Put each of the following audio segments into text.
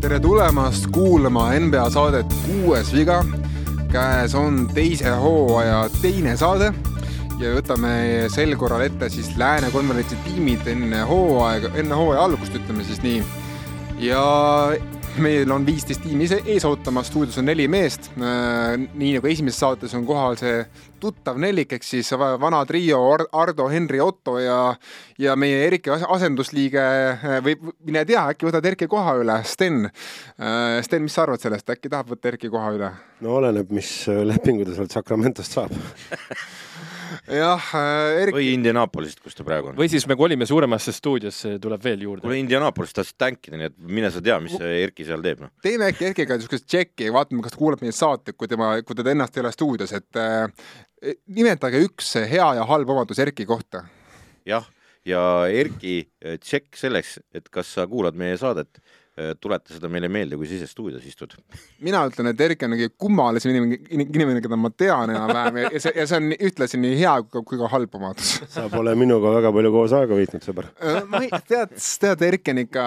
tere tulemast kuulama NBA saadet Kuues viga. käes on teise hooaja teine saade ja võtame sel korral ette siis Lääne konverentsi tiimid enne hooaega, enne hooaja algust, ütleme siis nii. ja meil on viisteist tiimi ise ees ootamas, stuudios on neli meest. nii nagu esimeses saates on kohal see tuttav nelik, ehk siis vana trio Ardo, Henri, Otto ja, ja meie Erki asendusliige või mine tea, äkki võtad Erki koha üle, Sten. Sten, mis sa arvad sellest, äkki tahab võtta Erki koha üle? no oleneb, mis lepingu ta sealt Sacramentost saab jah äh,, Erik. või Indianapolisist, kus ta praegu on. või siis me kolime suuremasse stuudiosse, tuleb veel juurde. kuule, Indianapolisist tahtsid tänkida, nii et mine sa tea, mis see Erki seal teeb, noh. teeme äkki Erkiga niisugust tšekki, vaatame, kas ta kuulab meie saateid, kui tema, kui teda ennast ei ole stuudios, et äh, nimetage üks hea ja halb omadus Erki kohta. jah, ja Erki tšekk selleks, et kas sa kuulad meie saadet Äh, tuleta seda meile meelde, kui sa ise stuudios istud. mina ütlen, et Erik on kõige kummalisem inimene, inimene, keda ma tean enam-vähem ja see, ja see on ühtlasi nii hea kui ka halb omadus. sa pole minuga väga palju koos aega veetnud, sõber. Äh, ma ei, tead, tead, Erik on ikka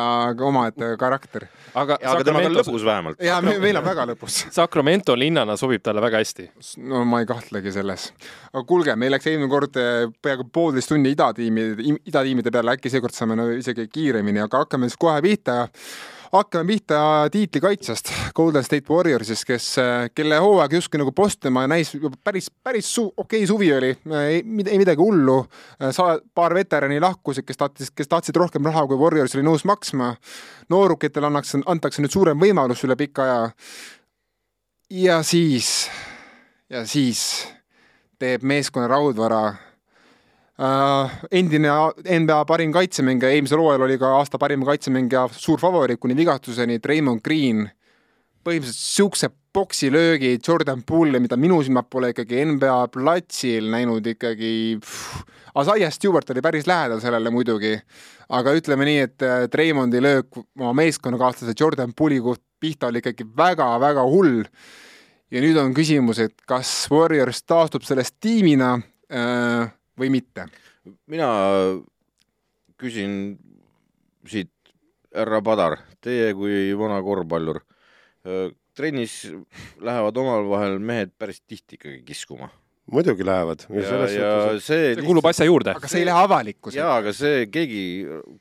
omaette karakter. aga, aga temaga on lõbus vähemalt. jaa, meil on väga lõbus. Sacramento linnana sobib talle väga hästi. no ma ei kahtlegi selles. aga kuulge, meil läks eelmine kord eh, peaaegu poolteist tundi idatiimi, idatiimide peale, äkki seekord saame no isegi kiiremini, aga hakkame siis kohe pihta hakkame pihta tiitlikaitsjast, Golden State Warriorsist, kes, kelle hooaeg justkui nagu Bostoni näis päris, päris su-, okei okay, suvi oli, ei, ei midagi hullu. Sa-, paar veterani lahkusid, kes tahtsid, kes tahtsid rohkem raha, kui Warriors oli nõus maksma. noorukitele annaks, antakse nüüd suurem võimalus üle pika aja. ja siis, ja siis teeb meeskonna raudvara endine NBA parim kaitsemängija, eelmisel hooajal oli ka aasta parim kaitsemängija, suur favoriit kuni vigastuseni, Raymond Green. põhimõtteliselt siukse poksilöögi Jordan Poole'i, mida minu silmad pole ikkagi NBA platsil näinud ikkagi. Isaiah Stewart oli päris lähedal sellele muidugi, aga ütleme nii, et Raymondi löök oma meeskonnakaaslase Jordan Poole'i pihta oli ikkagi väga-väga hull. ja nüüd on küsimus, et kas Warriors taastub sellest tiimina äh, või mitte? mina küsin siit, härra Padar, teie kui vana korvpallur, trennis lähevad omavahel mehed päris tihti ikkagi kiskuma muidugi lähevad. ja, ja, ja see, see lihtsalt... kuulub asja juurde. aga see ei lähe avalikkusele. jaa, aga see, keegi,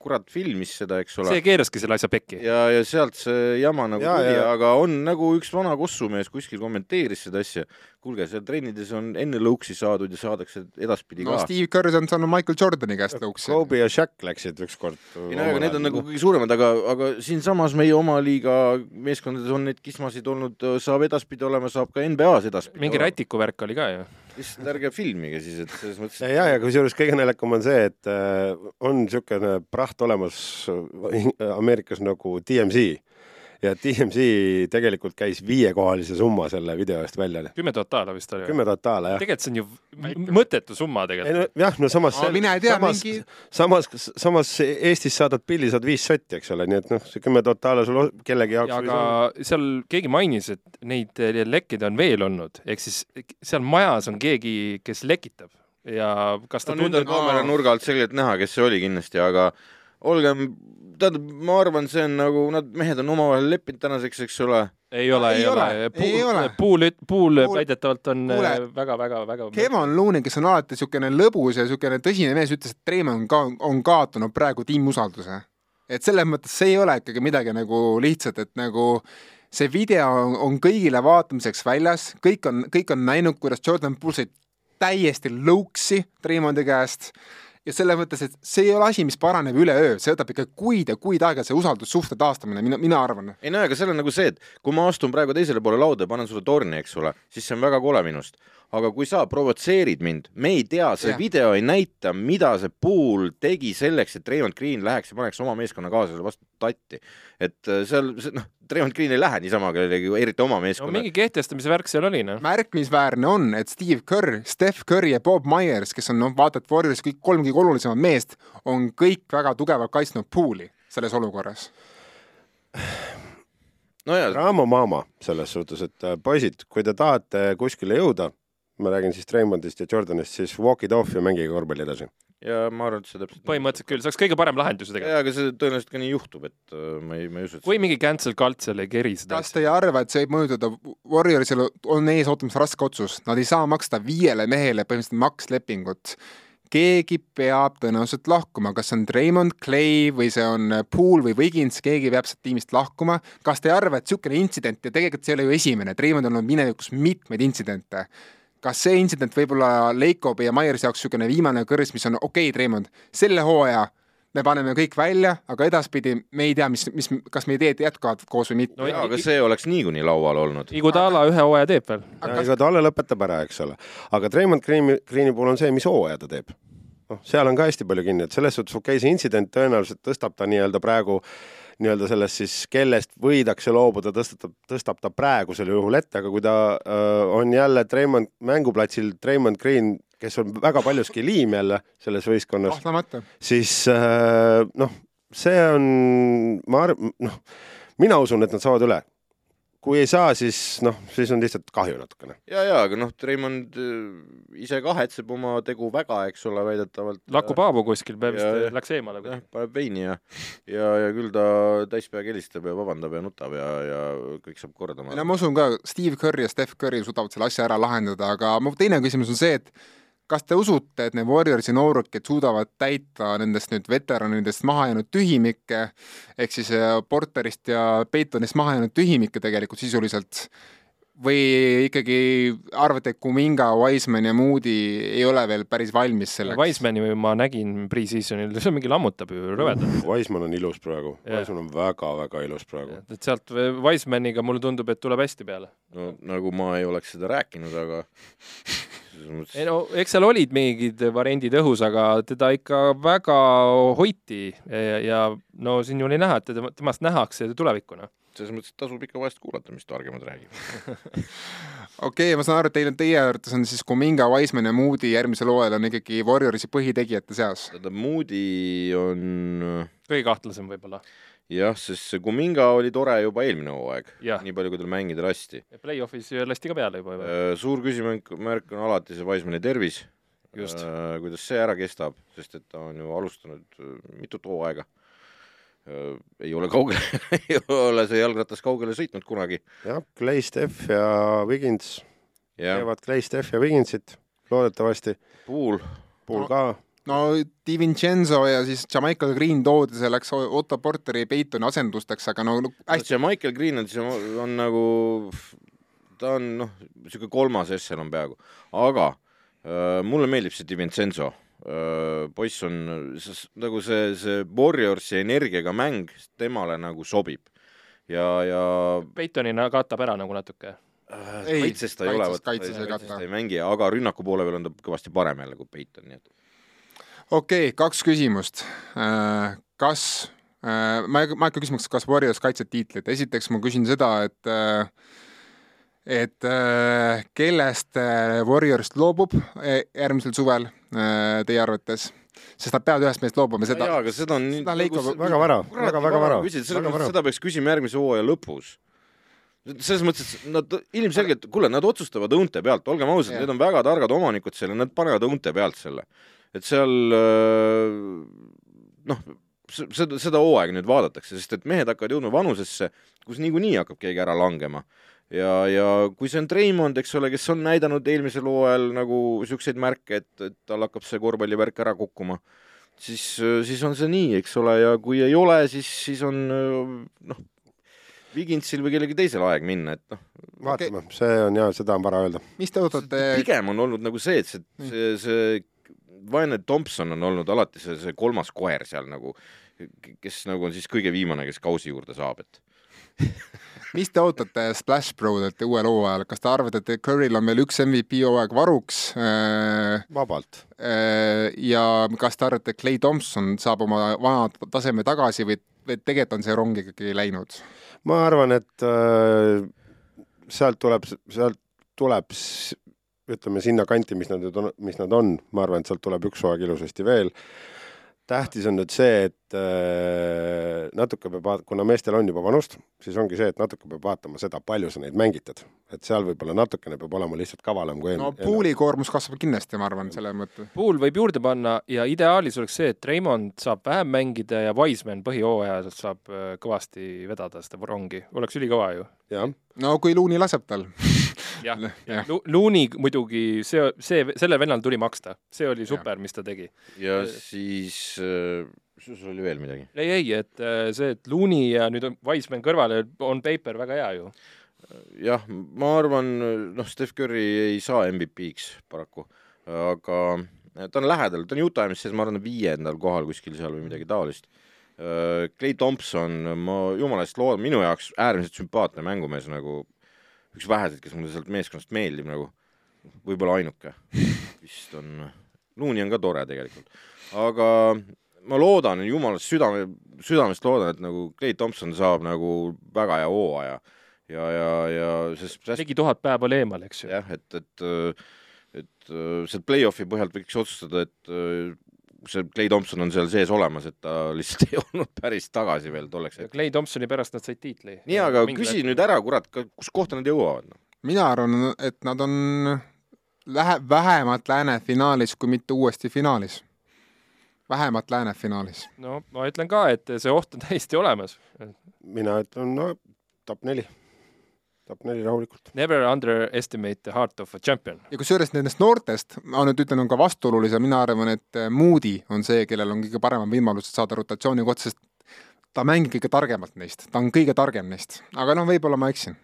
kurat, filmis seda, eks ole. see keeraski selle asja pekki. ja, ja sealt see jama nagu ja, tuli, aga on nagu üks vana kossumees kuskil kommenteeris seda asja. kuulge, seal trennides on enne lõuksi saadud ja saadakse edaspidi no, ka. Steve Kerr on saanud Michael Jordani käest lõuksi. Kobe ja Shaq läksid ükskord. ei no aga need on nagu kõige suuremad, aga, aga siinsamas meie oma liiga meeskondades on neid kismasid olnud, saab edaspidi olema, saab ka NBA-s edaspidi. mingi rätiku värk oli ka ju lihtsalt ärge filmige siis, et selles mõttes. ja, ja kusjuures kõige naljakam on see, et äh, on niisugune praht olemas Ameerikas nagu DMZ ja DMZ tegelikult käis viiekohalise summa selle video eest välja. kümme tuhat daala vist oli. kümme tuhat daala, jah. tegelikult see on ju mõttetu summa tegelikult. No, jah, no samas no, mine tea, samas mingi..., samas, samas Eestis saadad pilli, saad viis sotti, eks ole, nii et noh, see kümme tuhat daala sul kellegi jaoks aga seal keegi mainis, et neid lekkeid on veel olnud, ehk siis seal majas on keegi, kes lekitab ja kas ta no, tundub... kaamera nurga alt selgelt näha, kes see oli kindlasti, aga olgem tähendab, ma arvan, see on nagu nad, mehed on omavahel leppinud tänaseks, eks ole. ei ole, ei ole, ei ole. Puul, Puul väidetavalt on väga-väga-väga. Kevon Looney, kes on alati niisugune lõbus ja niisugune tõsine mees, ütles, et Treime on ka, on kaotanud praegu tiimusalduse. et selles mõttes see ei ole ikkagi midagi nagu lihtsat, et nagu see video on, on kõigile vaatamiseks väljas, kõik on, kõik on näinud, kuidas Jordan Poole sai täiesti lõuksi Treimondi käest ja selles mõttes, et see ei ole asi, mis paraneb üleöö, see võtab ikka kuid ja kuid aega, see usaldussuhte taastamine, mina, mina arvan. ei no aga seal on nagu see, et kui ma astun praegu teisele poole lauda ja panen sulle torni, eks ole, siis see on väga kole minust. aga kui sa provotseerid mind, me ei tea, see ja. video ei näita, mida see Pool tegi selleks, et Raymond Green läheks ja paneks oma meeskonnakaaslasele vastu tatti. et äh, seal, noh, Raymond Green ei lähe niisama kellelegi, eriti oma meeskonna no,. mingi kehtestamise värk seal oli, noh. märkimisväärne on, et Steve Kerr, Steph Curry ja Bob Myers, kes on, noh, vaata, et Warriors kõik kolm kõige olulisemat meest, on kõik väga tugevalt kaitsnud Pooli selles olukorras no ja Raamo Maama selles suhtes, et äh, poisid, kui te tahate kuskile jõuda, ma räägin siis Raymondist ja Jordanist, siis walk it off ja mängige korvpalli edasi. Ja ma arvan, et see täpselt. põhimõtteliselt küll, see oleks kõige parem lahendus ju tegelikult. jaa, aga see tõenäoliselt ka nii juhtub, et äh, ma ei, ma ei usu, et kui mingi cancel culture ei keri seda kas te ei arva, et see võib mõjutada, Warriorsil on ees ootamas raske otsus, nad ei saa maksta viiele mehele põhimõtteliselt makslepingut. keegi peab tõenäoliselt lahkuma, kas see on Raymond Clay või see on Poole või Wiggins, keegi peab sealt tiimist lahkuma. kas te ei arva, et niisugune intsident ja tegelikult see ei ole ju esimene, et Raymond on olnud minevikus mitmeid intsidente. Kas see intsident võib olla Lacobi ja Myersi jaoks niisugune viimane kõrs, mis on okei okay,, Raymond, selle hooaja me paneme kõik välja, aga edaspidi me ei tea, mis, mis, kas meie teed jätkavad koos või mitte No jaa, aga see oleks niikuinii laual olnud. Igudala ühe hooaja teeb veel. Talle lõpetab ära, eks ole. aga Raymond Greeni, Greeni puhul on see, mis hooaja ta teeb. noh, seal on ka hästi palju kinni, et selles suhtes okei okay,, see intsident tõenäoliselt tõstab ta nii-öelda praegu nii-öelda sellest siis, kellest võidakse loobuda, tõstab, tõstab ta praegusel juhul ette, aga kui ta öö, on jälle Raymond, mänguplatsil Raymond Green, kes on väga paljuski liim jälle selles võistkonnas, siis äh, noh, see on, ma arvan, noh, mina usun, et nad saavad üle. Kui ei saa, siis noh, siis on lihtsalt kahju natukene. ja, ja, aga noh, Raymond äh, ise kahetseb oma tegu väga, eks ole, väidetavalt. lakub haavu kuskil, Ja- vist ja- läks eemale. jah, paneb veini ja, ja, ja küll ta täispeaga helistab ja vabandab ja nutab ja, ja kõik saab korda. no ma usun ka, Steve Curry ja Steph Curry suudavad selle asja ära lahendada, aga mu teine küsimus on see, et kas te usute, et need Warriorsi noorukid suudavad täita nendest nüüd veteranidest maha jäänud tühimikke ehk siis äh, Porterist ja Peitonist maha jäänud tühimikke tegelikult sisuliselt või ikkagi arvate, et Kuminga, Wiseman ja Moody ei ole veel päris valmis selleks? Wisemani ma nägin pre-seasonil, see mingi lammutab ju rõvedalt. Wiseman on ilus praegu. Wiseman on väga-väga ilus praegu. et sealt Wisemaniga mulle tundub, et tuleb hästi peale. no nagu ma ei oleks seda rääkinud, aga ei no eks seal olid mingid variandid õhus, aga teda ikka väga hoiti ja, ja no siin ju oli näha, et teda, temast nähakse tulevikku, noh. selles mõttes tasub ikka vahest kuulata, mis targemad räägivad. okei okay,, ma saan aru, et teil on, teie arvates on siis Kuminga, Wiseman ja Moody järgmisel hooajal on ikkagi Warriorsi põhitegijate seas. tähendab, Moody on kõige kahtlasem võib-olla. jah, sest see Kuminga oli tore juba eelmine hooaeg, nii palju, kui tal mängida lasti. play-off'is lasti ka peale juba. suur küsimärk, märk on alati see Wisemani tervis. Just. kuidas see ära kestab, sest et ta on ju alustanud äh, mitut hooaega. ei ole kaugele, ei ole see jalgratas kaugele sõitnud kunagi. jah, Clay, Steph ja Wiggins teevad Clay, Steph ja Wigginsit loodetavasti. Pool, Pool No. ka, no Di Vincenzo ja siis Jamaica Green toodi selleks Otto Porteri ja Peitoni asendusteks, aga no no hästi, see Michael Green on, on, on nagu, ta on noh, niisugune kolmas ešelon peaaegu, aga äh, mulle meeldib see Di Vincenzo. Äh,. poiss on s- nagu see, see Warriorsi energiaga mäng temale nagu sobib. Ja, ja Peitonina katab ära nagu natuke. äh, kaitses ta ei ole, ta ei mängi, aga rünnaku poole peal on ta kõvasti parem jälle kui Peiton, nii et okei okay,, kaks küsimust. kas, ma ei, ma ei hakka küsima, kas Warriors kaitseb tiitlit, esiteks ma küsin seda, et äh, et äh, kellest äh, Warriors loobub äh, järgmisel suvel äh, teie arvates, sest nad peavad ühest meest loobuma, seda jaa, aga seda on nii seda Leiko- väga vara, väga, väga vara, küsid, väga vara. seda peaks küsima järgmise hooaja lõpus. selles mõttes, et nad ilmselgelt, kuule, nad otsustavad õunte pealt, olgem ausad need on väga targad omanikud seal ja nad panevad õunte pealt selle. Et seal äh, noh, seda, seda hooaega nüüd vaadatakse, sest et mehed hakkavad jõudma vanusesse, kus niikuinii hakkab keegi ära langema. ja, ja kui see on Treimond, eks ole, kes on näidanud eelmisel hooajal nagu niisuguseid märke, et, et tal hakkab see korvpallivärk ära kukkuma, siis, siis on see nii, eks ole, ja kui ei ole, siis, siis on noh, Viginsil või kellelgi teisel aeg minna, et noh, vaatame, see on ja seda on vara öelda. mis te ootate, pigem on olnud nagu see, et see, see, see vaene Thompson on olnud alati see, see kolmas koer seal nagu, kes nagu on siis kõige viimane, kes kausi juurde saab, et mis te ootate Splash Prodelt uuel hooajal, kas te arvate, et Curry'l on veel üks MVP hooaeg varuks äh, vabalt. äh, ja kas te arvate, et Clay Thompson saab oma vana taseme tagasi või, või tegelikult on see rong ikkagi läinud? ma arvan, et äh, sealt tuleb, sealt tuleb ütleme sinna kanti, mis nad nüüd on, mis nad on, ma arvan, et sealt tuleb üks hooaeg ilusasti veel. tähtis on nüüd see, et äh, natuke peab vaat-, kuna meestel on juba vanust, siis ongi see, et natuke peab vaatama seda, palju sa neid mängitad. et seal võib-olla natukene peab olema lihtsalt kavalam kui no pooli koormus kasvab kindlasti, ma arvan, selle mõtte. Pool võib juurde panna ja ideaalis oleks see, et Raymond saab vähem mängida ja Wiseman põhihooajal saab äh, kõvasti vedada seda rongi, oleks ülikõva ju. no kui Luuni laseb tal. jah, jah, Lu- Looney muidugi see, see, sellel vennal tuli maksta, see oli super, mis ta tegi. ja siis äh,, sul oli veel midagi? ei, ei, et äh, see, et Looney ja nüüd on Wiseman kõrvale, on paper väga hea ju. jah, ma arvan, noh, Steph Curry ei saa MVP-ks paraku, aga ta on lähedal, ta on Utah Imsis, ma arvan, viiendal kohal kuskil seal või midagi taolist. Clay Thompson, ma jumala eest loodan, minu jaoks äärmiselt sümpaatne mängumees nagu üks väheseid, kes mulle sealt meeskonnast meeldib nagu, võib-olla ainuke. Vist on, Looney on ka tore tegelikult, aga ma loodan, jumalast südame, südamest loodan, et nagu Clay Thompson saab nagu väga hea hooaja. Ja, ja, ja sest sest ligi tuhat päeva oli eemal, eks ju. jah, et, et, et sealt play-off'i põhjalt võiks otsustada, et äh, see Clay Thompson on seal sees olemas, et ta lihtsalt ei olnud päris tagasi veel tolleks hetkeks. Clay Thompsoni pärast nad said tiitli. nii, aga küsi nüüd ära, kurat, kus kohta nad jõuavad no?? mina arvan, et nad on lähe-, vähemalt lääne finaalis, kui mitte uuesti finaalis. vähemalt lääne finaalis. no ma ütlen ka, et see oht on täiesti olemas. mina ütlen, no top neli, top neli rahulikult. Never underestimate the heart of a champion. ja kusjuures nendest noortest, ma nüüd ütlen, on ka vastuolulisem, mina arvan, et Moody on see, kellel on kõige paremad võimalused saada rotatsiooni kohta, sest ta mängib kõige targemalt neist, ta on kõige targem neist, aga noh, võib-olla ma eksin.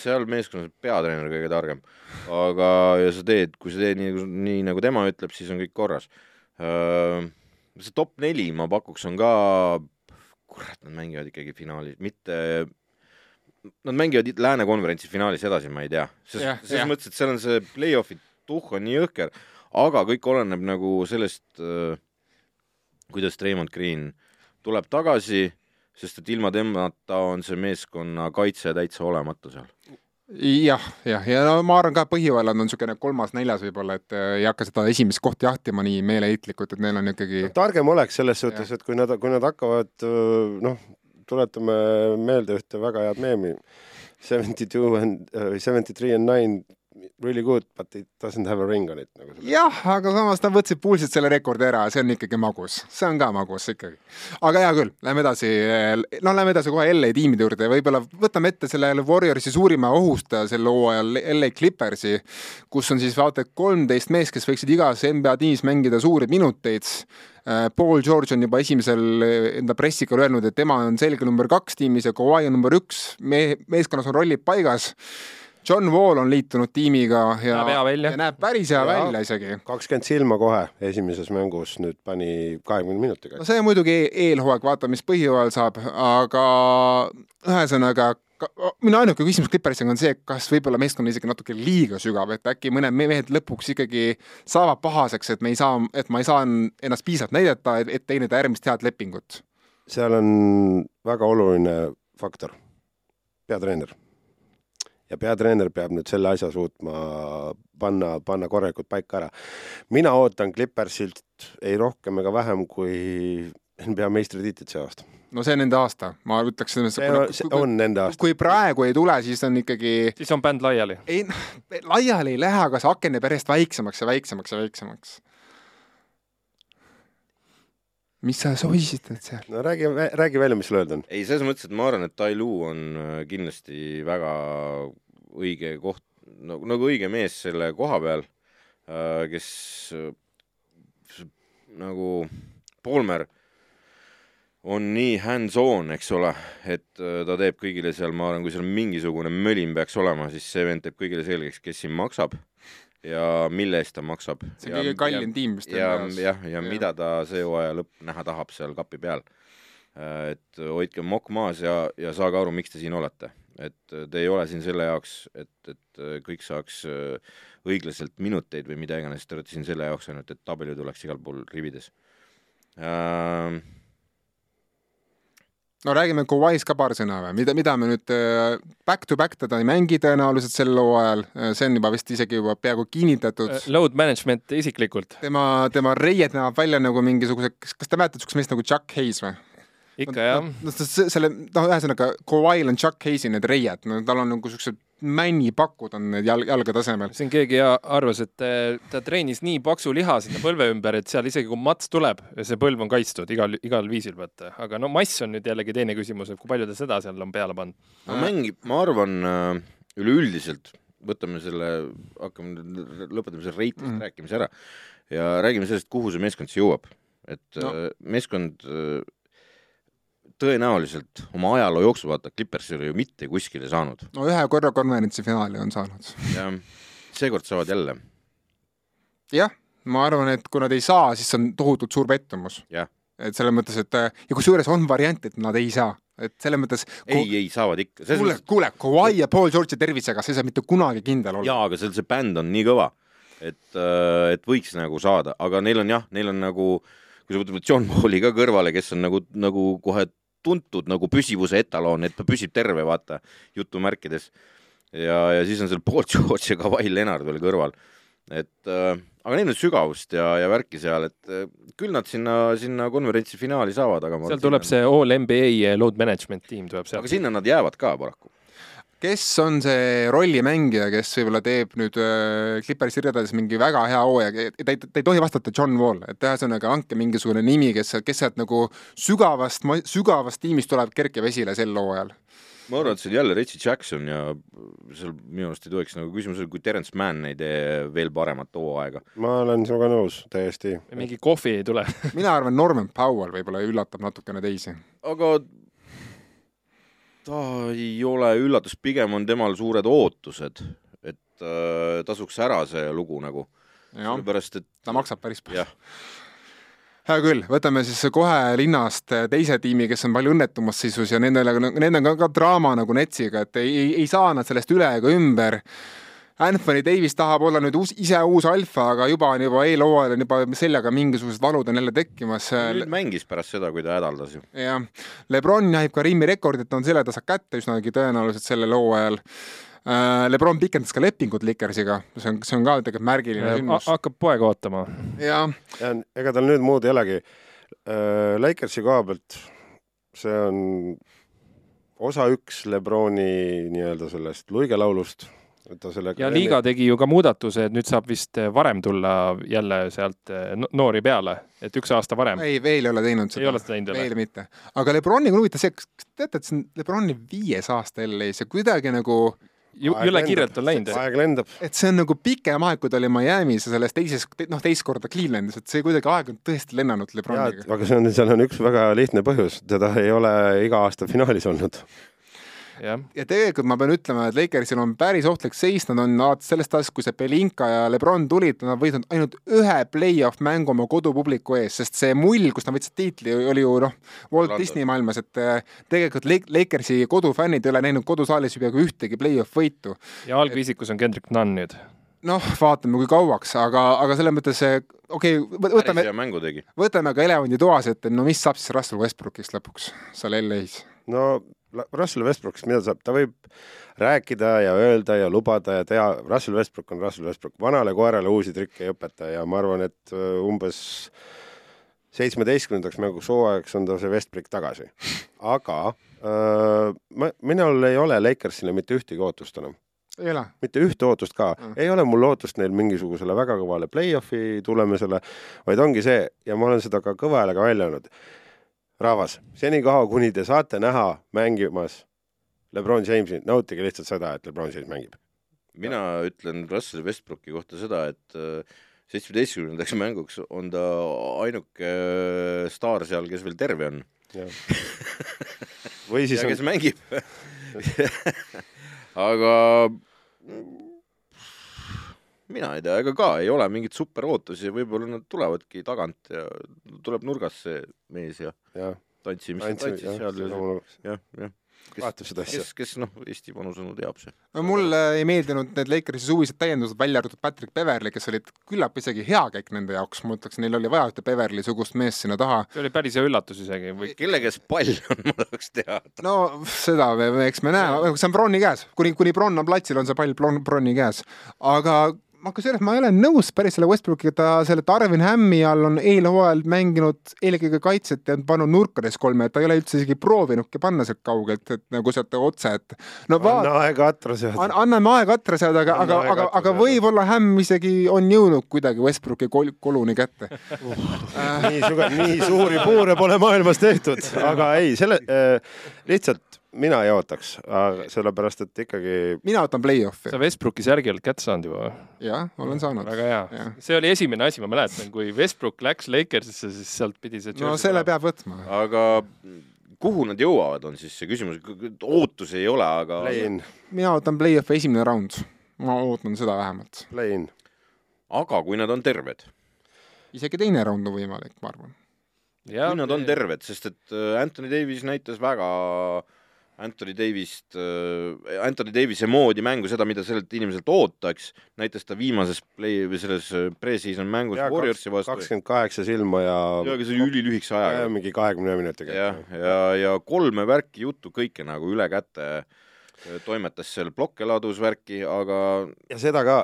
seal meeskonnas on peatreener kõige targem, aga ja sa teed, kui sa teed nii, nii nagu tema ütleb, siis on kõik korras. see top neli ma pakuks on ka, kurat, nad mängivad ikkagi finaalis, mitte Nad mängivad Lääne konverentsi finaalis edasi, ma ei tea, sest selles mõttes, et seal on see play-off'i tuhh on nii jõhker, aga kõik oleneb nagu sellest, kuidas Raymond Green tuleb tagasi, sest et ilma temata on see meeskonna kaitse täitsa olematu seal. jah, jah, ja no ma arvan ka põhivalad on niisugune kolmas-neljas võib-olla, et äh, ei hakka seda esimest kohta jahtima nii meeleheitlikult, et neil on ikkagi targem oleks selles suhtes, et kui nad, kui nad hakkavad noh, tuletame meelde ühte väga head meemi. Seventy two and uh, seventy three and nine really good but it doesn't have a ring on it nagu jah, aga samas nad võtsid pulsilt selle rekordi ära ja see on ikkagi magus, see on ka magus ikkagi. aga hea küll, lähme edasi, no lähme edasi kohe LA tiimide juurde, võib-olla võtame ette selle Warriorsi suurima ohustaja sel hooajal, LA Clippersi, kus on siis vaata kolmteist meest, kes võiksid igas NBA tiimis mängida suuri minuteid. Paul George on juba esimesel enda pressikal öelnud, et tema on selge number kaks tiimis ja Kawhi on number üks, me-, meeskonnas on rollid paigas John Wall on liitunud tiimiga ja Näeb hea välja. ja näeb päris hea välja isegi. kakskümmend silma kohe esimeses mängus nüüd pani kahekümne minutiga no. see on muidugi eelhooaeg, vaatame, mis põhjooajal saab, aga ühesõnaga ka- minu ainuke küsimus Clippersiga on see, kas võib-olla meeskond on isegi natuke liiga sügav, et äkki mõned mehed lõpuks ikkagi saavad pahaseks, et me ei saa, et ma ei saa ennast piisavalt näidata, et, et teenida järgmist head lepingut. seal on väga oluline faktor, peatreener. Ja peatreener peab nüüd selle asja suutma panna, panna korralikult paika ära. mina ootan Clippersilt ei rohkem ega vähem kui NBA meistritiitlit see aasta. no see on nende aasta, ma ütleks, see on, see on nende aasta. kui praegu ei tule, siis on ikkagi siis on bänd laiali. ei laiali ei lähe, aga see aken jääb järjest väiksemaks ja väiksemaks ja väiksemaks. Mis sa sosistad seal? no räägi, räägi välja, mis sul öelda on. ei, selles mõttes, et ma arvan, et Tai Lu on äh, kindlasti väga õige koht, nagu, nagu õige mees selle koha peal, kes äh, nagu Polmer on nii hands-on, eks ole, et äh, ta teeb kõigile seal, ma arvan, kui seal mingisugune mölin peaks olema, siis see vend teeb kõigile selgeks, kes siin maksab ja mille eest ta maksab. see on kõige kallim tiim vist ja, jah, ja mida ta see hooaja lõpp näha tahab seal kapi peal. et hoidke mokk maas ja, ja saage aru, miks te siin olete. et te ei ole siin selle jaoks, et, et kõik saaks äh, õiglaselt minuteid või mida iganes, te olete siin selle jaoks ainult, et tabelid oleks igal pool rivides. No räägime Kawhi'st ka paar sõna või, mida, mida me nüüd äh, back to back teda ei mängi tõenäoliselt sel hooajal, see on juba vist isegi juba peaaegu kinnitatud. Load management isiklikult. tema, tema reied näevad välja nagu mingisuguse, kas te mäletate niisugust meest nagu Chuck Hayes või? ikka jah. noh, selle, noh, ühesõnaga Kawhi'l on Chuck Hayes'i need reied, no tal on nagu niisugused männipakud on need jalg, jalga tasemel. siin keegi arvas, et eh, ta treenis nii paksu liha sinna põlve ümber, et seal isegi kui mats tuleb, see põlv on kaitstud igal, igal viisil, vaata. aga no mass on nüüd jällegi teine küsimus, et kui palju ta seda seal on peale pannud. no mängib, ma arvan äh, üleüldiselt, võtame selle, hakkame lõpetame selle reitist mm. rääkimise ära ja räägime sellest, kuhu see meeskond siis jõuab. et no. Äh, meeskond tõenäoliselt oma ajaloo jooksul, vaata, Clippers ei ole ju mitte kuskile saanud. no ühe korra konverentsi finaali on saanud. jah, seekord saavad jälle. jah, ma arvan, et kui nad ei saa, siis see on tohutult suur pettumus. et selles mõttes, et ja kusjuures on variant, et nad ei saa, et selles mõttes ei, ei saavad ikka. kuule, kuule, Kawhi ja Paul George'i tervisega, see ei saa mitte kunagi kindel olla. jaa, aga seal see bänd on nii kõva, et, äh, et võiks nagu saada, aga neil on jah, neil on nagu kui sa võtad John Pauli ka kõrvale, kes on nagu, nagu kohe tuntud nagu püsivuse etaloon, et ta püsib terve, vaata, jutumärkides. ja, ja siis on seal Paul George ja Kawhi Leonard veel kõrval. et äh, aga neil on sügavust ja, ja värki seal, et äh, küll nad sinna, sinna konverentsi finaali saavad, aga seal tuleb see all NBA load management tiim tuleb sealt. aga sinna nad jäävad ka paraku kes on see rollimängija, kes võib-olla teeb nüüd äh, Clippersi ridades mingi väga hea hooaja, ta ei, ta ei tohi vastata John Wall, et ühesõnaga andke mingisugune nimi, kes, kes sealt nagu sügavast, sügavast tiimist tuleb, kerkib esile sel hooajal ma arvan, et see on jälle Reggie Jackson ja seal minu arust ei tohiks nagu küsimus olla, kui Terence Mann ei tee veel paremat hooaega. ma olen sinuga nõus täiesti. mingi kohvi ei tule mina arvan, Norman Powell võib-olla üllatab natukene teisi. aga ta ei ole üllatus, pigem on temal suured ootused, et äh, tasuks ära see lugu nagu. sellepärast, et ta maksab päris palju. hea küll, võtame siis kohe linnast teise tiimi, kes on palju õnnetumas seisus ja nendele, nendel on ka, ka draama nagu Netsiga, et ei, ei, ei saa nad sellest üle ega ümber Anthony Davis tahab olla nüüd uus, ise uus alfa, aga juba on juba eelhooajal on juba seljaga mingisugused valud on jälle tekkimas. nüüd mängis pärast seda, kui ta hädaldas ju. jah, Lebron jahib Karimi rekordit, on selle ta saab kätte üsnagi tõenäoliselt sellel hooajal. Äh, Lebron pikendas ka lepingut Likersiga, see on, see on ka tegelikult märgiline sündmus. hakkab poega ootama. jah. ja ega tal nüüd muud ei olegi. Äh, Lakersi koha pealt see on osa üks Lebroni nii-öelda sellest luigelaulust ta sellega ja liiga tegi ju ka muudatuse, et nüüd saab vist eh, varem tulla jälle sealt eh, noori peale, et üks aasta varem. ei, veel ei ole teinud seda. ei ole seda teinud veel? veel mitte. aga Lebroniga on huvitav see, kas teate, et see on Lebroni viies aasta LA-s ja kuidagi nagu jõle kiirelt on läinud. aeg lendab. et see on nagu pikem aeg, kui ta oli Miami's ja selles teises, noh, teist korda Clevelandis, et see kuidagi aeg on tõesti lennanud Lebroniga. aga see on, seal on üks väga lihtne põhjus, teda ei ole iga aasta finaalis olnud ja, ja tegelikult ma pean ütlema, et Lakersil on päris ohtlik seis, nad on alates sellest ajast, kui see Belinka ja Lebron tulid, nad võitnud ainult ühe play-off mängu oma kodupubliku ees, sest see mull, kus nad võtsid tiitli, oli ju noh, Walt London. Disney maailmas, et eh, tegelikult Lakersi kodufännid ei ole näinud kodusaalis ju peaaegu ühtegi play-off võitu. ja algviisikus on Kendrick Nunn nüüd noh, vaatame, kui kauaks, aga, aga selles mõttes okei okay,, võtame, võtame ka elevandi toas, et no mis saab siis Russell Westbrookist lõpuks seal LA-s? no Russell Westbrookist, mida saab, ta võib rääkida ja öelda ja lubada ja teha, Russell Westbrook on Russell Westbrook, vanale koerale uusi trikke ei õpeta ja ma arvan, et äh, umbes seitsmeteistkümnendaks mänguks hooajaks on ta see Westbrook tagasi. aga äh, ma, minul ei ole Lakersile mitte ühtegi ootust enam ei ole? mitte ühte ootust ka mm., ei ole mul lootust neil mingisugusele väga kõvale play-off'i tulemusele, vaid ongi see ja ma olen seda ka kõva häälega välja öelnud rahvas, senikaua, kuni te saate näha mängimas Lebron Jamesi, nautige lihtsalt seda, et Lebron James mängib. mina ja. ütlen Russell Westbrooki kohta seda, et äh, seitsmeteistkümnendaks mänguks on ta ainuke äh, staar seal, kes veel terve on. või siis ja on... kes mängib aga mina ei tea, ega ka ei ole mingeid superootusi, võib-olla nad tulevadki tagant ja tuleb nurgas see mees ja, ja. tantsimist tantsis seal ja, jah, jah. vaatab seda asja kes, kes noh, Eesti vanusõnu teab see. no mulle ei meeldinud need Lakersi suvised täiendused, välja arvatud Patrick Beverly, kes olid küllap isegi hea käik nende jaoks, ma ütleks, neil oli vaja ühte Beverly sugust meest sinna taha. see oli päris hea üllatus isegi või kelle käes pall on, ma tahaks teada. no seda me, eks me näe, see on Bronni käes, kuni, kuni Bronn on platsil, on see pall Bron- Bronni käes. aga ma kusjuures ma ei ole nõus päris selle Westbrookiga, ta selle Darvin Hammi all on eelhooajal mänginud eelkõige kaitset ja pannud nurkades kolme, et ta ei ole üldse isegi proovinudki panna sealt kaugelt, et nagu sealt otse, et no vaata anna aega atra seada An. anname aega atra saada, aga, aga, aga, aga võib-olla Hämm isegi on jõudnud kuidagi Westbrooki kol- koluni kätte. nii suge-, nii suuri puure pole maailmas tehtud, aga ei, selle äh, lihtsalt mina ei ootaks, sellepärast et ikkagi mina võtan play-off'i sa, Westbrooki särgi oled kätte saanud juba või? jah, olen saanud. väga hea see oli esimene asi, ma mäletan, kui Westbrook läks Lakersisse, siis sealt pidi see no selle peab võtma. aga kuhu nad jõuavad, on siis see küsimus, ootusi ei ole, aga play-in, mina võtan play-off'i esimene round. ma ootan seda vähemalt. play-in. aga kui nad on terved, isegi teine round on võimalik, ma arvan. ja kui nad on terved, sest et äh, Anthony Davis näitas väga Anthony Davist, Anthony Davise moodi mängu, seda, mida sellelt inimeselt ootaks, näitas ta viimases play või selles äh, pre-season mängus Warriorsi vastu. kakskümmend kaheksa silma ja ja, aga see oli ülilühikese ja ajaga. mingi kahekümne minutiga. jah, ja, ja kolme värki juttu kõike nagu üle käte äh, toimetas seal plokke ladus värki, aga ja seda ka,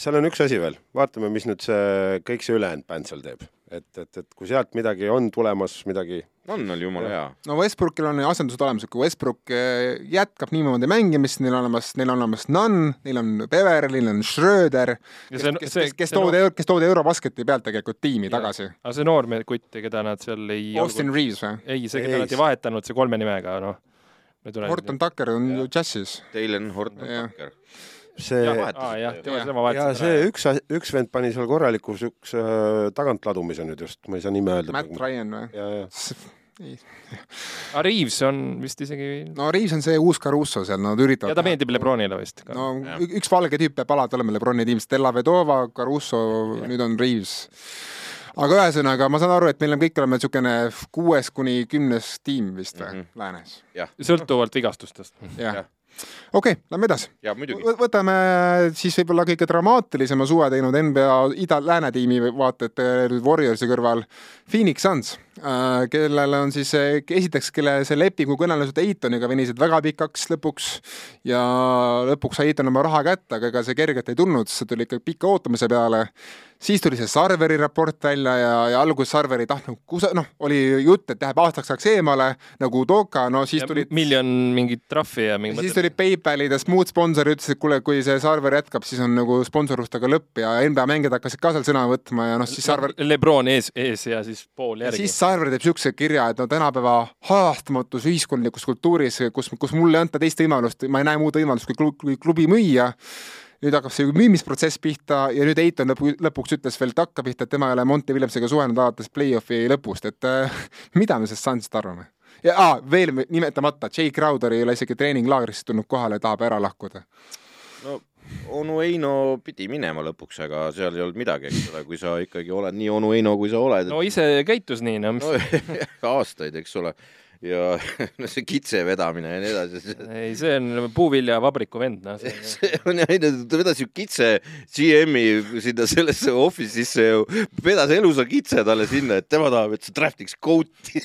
seal on üks asi veel, vaatame, mis nüüd see, kõik see ülejäänud bänd seal teeb. et, et, et kui sealt midagi on tulemas, midagi, on oli jumala hea. no Westbrookil on asendused olemas, kui Westbrook eh, jätkab niimoodi mängimist, neil on olemas, neil on olemas Nunn, neil on Beverly, neil on Schröder, Ja kes see-, kes, see- kes, kes toodi, kes toodi Eurobasketi pealt tegelikult tiimi Jah. tagasi. aga see noormees kutt, keda nad seal ei Austin Reaves või? ei, see, keda nad ei vahetanud, see kolme nimega, noh. Horton Tucker on ju džässis. Dylan Horton. Tucker. See ja, ja see üks, üks vend pani seal korraliku siukse äh, tagantladumise nüüd just, ma ei saa nime öelda. Matt Ryan või? ja, ja aga Reaves on vist isegi no Reaves on see uus Caruso seal, nad üritavad ja ta meeldib Lebronile vist no Jah. ü- üks valge tüüp peab alati olema Lebroni tiimis, Della Vedova, Caruso, nüüd on Reaves. aga ühesõnaga, ma saan aru, et meil on kõik oleme niisugune kuues kuni kümnes tiim vist või mm. -hmm. läänes? sõltuvalt vigastustest. jah Jah.. Okei okay,, lähme edasi. võtame siis võib-olla kõige dramaatilisema suve teinud NBA ida-lääne tiimi vaata et Warriorsi kõrval Phoenix Suns, kellel on siis äh, esiteks, kelle see lepingu kõnelused Eitoniga venisid väga pikaks lõpuks ja lõpuks sai Eiton oma raha kätte, aga ega see kergelt ei tulnud, see tuli ikka pika ootamise peale siis tuli see Sarveri raport välja ja, ja alguses Sarver ei tahtnud, kus noh, oli jutt, et läheb aastaks ajaks eemale nagu Doka, no siis tulid miljon mingit trahvi ja mingi siis tulid PayPalid ja muud sponsorid ütlesid, et kuule, kui see Sarver jätkab, siis on nagu sponsorustega lõpp ja NBA mängijad hakkasid ka seal sõna võtma ja noh, siis Sarver, Lebron ees, ees ja siis pool ja järgi siis. Sarver teeb niisuguse kirja, et no tänapäeva hajastamatus ühiskondlikus kultuuris, kus, kus mulle ei anta teist võimalust, ma ei näe muud võimalust kui klu- kui klubi müüa nüüd hakkab see müümisprotsess pihta ja nüüd Eiton lõpu, lõpuks ütles veel takka pihta, et tema ei ole Monty Williamsiga suhelnud alates play-off'i lõpust, et äh, mida me sellest Sunsist arvame? ja ah, veel nimetamata, Jay Crowder ei ole isegi treeninglaagrisse tulnud kohale, tahab ära lahkuda. no onu Heino pidi minema lõpuks, aga seal ei olnud midagi, eks ole, kui sa ikkagi oled nii onu Heino, kui sa oled. no ise käitus nii, no mis no, aastaid, eks ole, ja no see kitse vedamine ja nii edasi, ei, see on puuviljavabriku vend, noh. see on jah, ta vedas ju kitse GM-i sinna sellesse office'isse ju, vedas elusa kitse talle sinna, et tema tahab, et sa draftiks goat'i.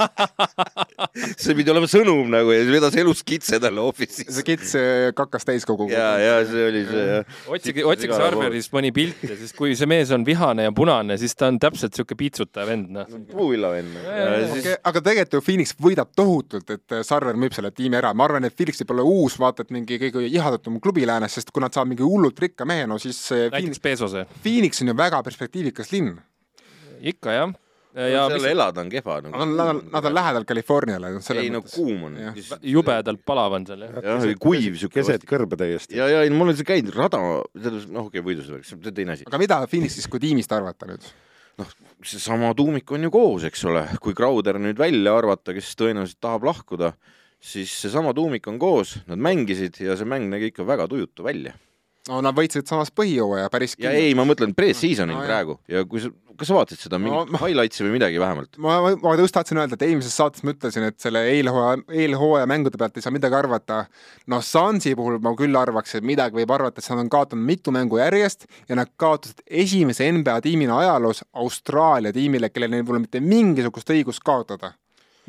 see pidi olema sõnum nagu ja siis vedas elus kitse talle office'isse see. kits kakas täiskogu. ja, ja see oli see jah. otsige, otsige Sarverist mõni pilt ja siis, kui see mees on vihane ja punane, siis ta on täpselt siuke piitsutaja vend, noh. puuvillavenn. Okay, aga tegelikult ju Phoenix võidab tohutult, et äh, Sarver müüb selle tiimi ära, ma arvan, et Phoenix võib olla uus, vaata et mingi kõige ihatatum klubi läänes, sest kui nad saavad mingi hullult rikka mehe, no siis Phoenix, näiteks Bezose. Phoenix on ju väga perspektiivikas linn. ikka jah. ja seal mis elada on kehva nagu. Nad on, nad on, nad on lähedal Californiale. ei no kuum on jubedalt palav on seal jah. jah, kuiv siuke. keset kõrbe täiesti. ja, ja ei, mul on see käinud rada, selles, noh, okei okay,, võidusõnaks, see on teine asi. aga mida Phoenixist kui tiimist arvata nüüd? Seesama tuumik on ju koos, eks ole, kui Crowder nüüd välja arvata, kes tõenäoliselt tahab lahkuda, siis seesama tuumik on koos, nad mängisid ja see mäng nägi ikka väga tujutu välja. No nad võitsid samas põhijooaja päris ja ei, ma mõtlen pre-season'il No praegu ja kui sa, kas sa vaatasid seda mingit No highlights'i või midagi vähemalt? ma, ma, ma just tahtsin öelda, et eelmises saates ma ütlesin, et selle eelhooaja, eelhooaja mängude pealt ei saa midagi arvata. noh, Sansi puhul ma küll arvaks, et midagi võib arvata, sest nad on kaotanud mitu mängu järjest ja nad kaotasid esimese NBA tiimina ajaloos Austraalia tiimile, kellel neil pole mitte mingisugust õigust kaotada.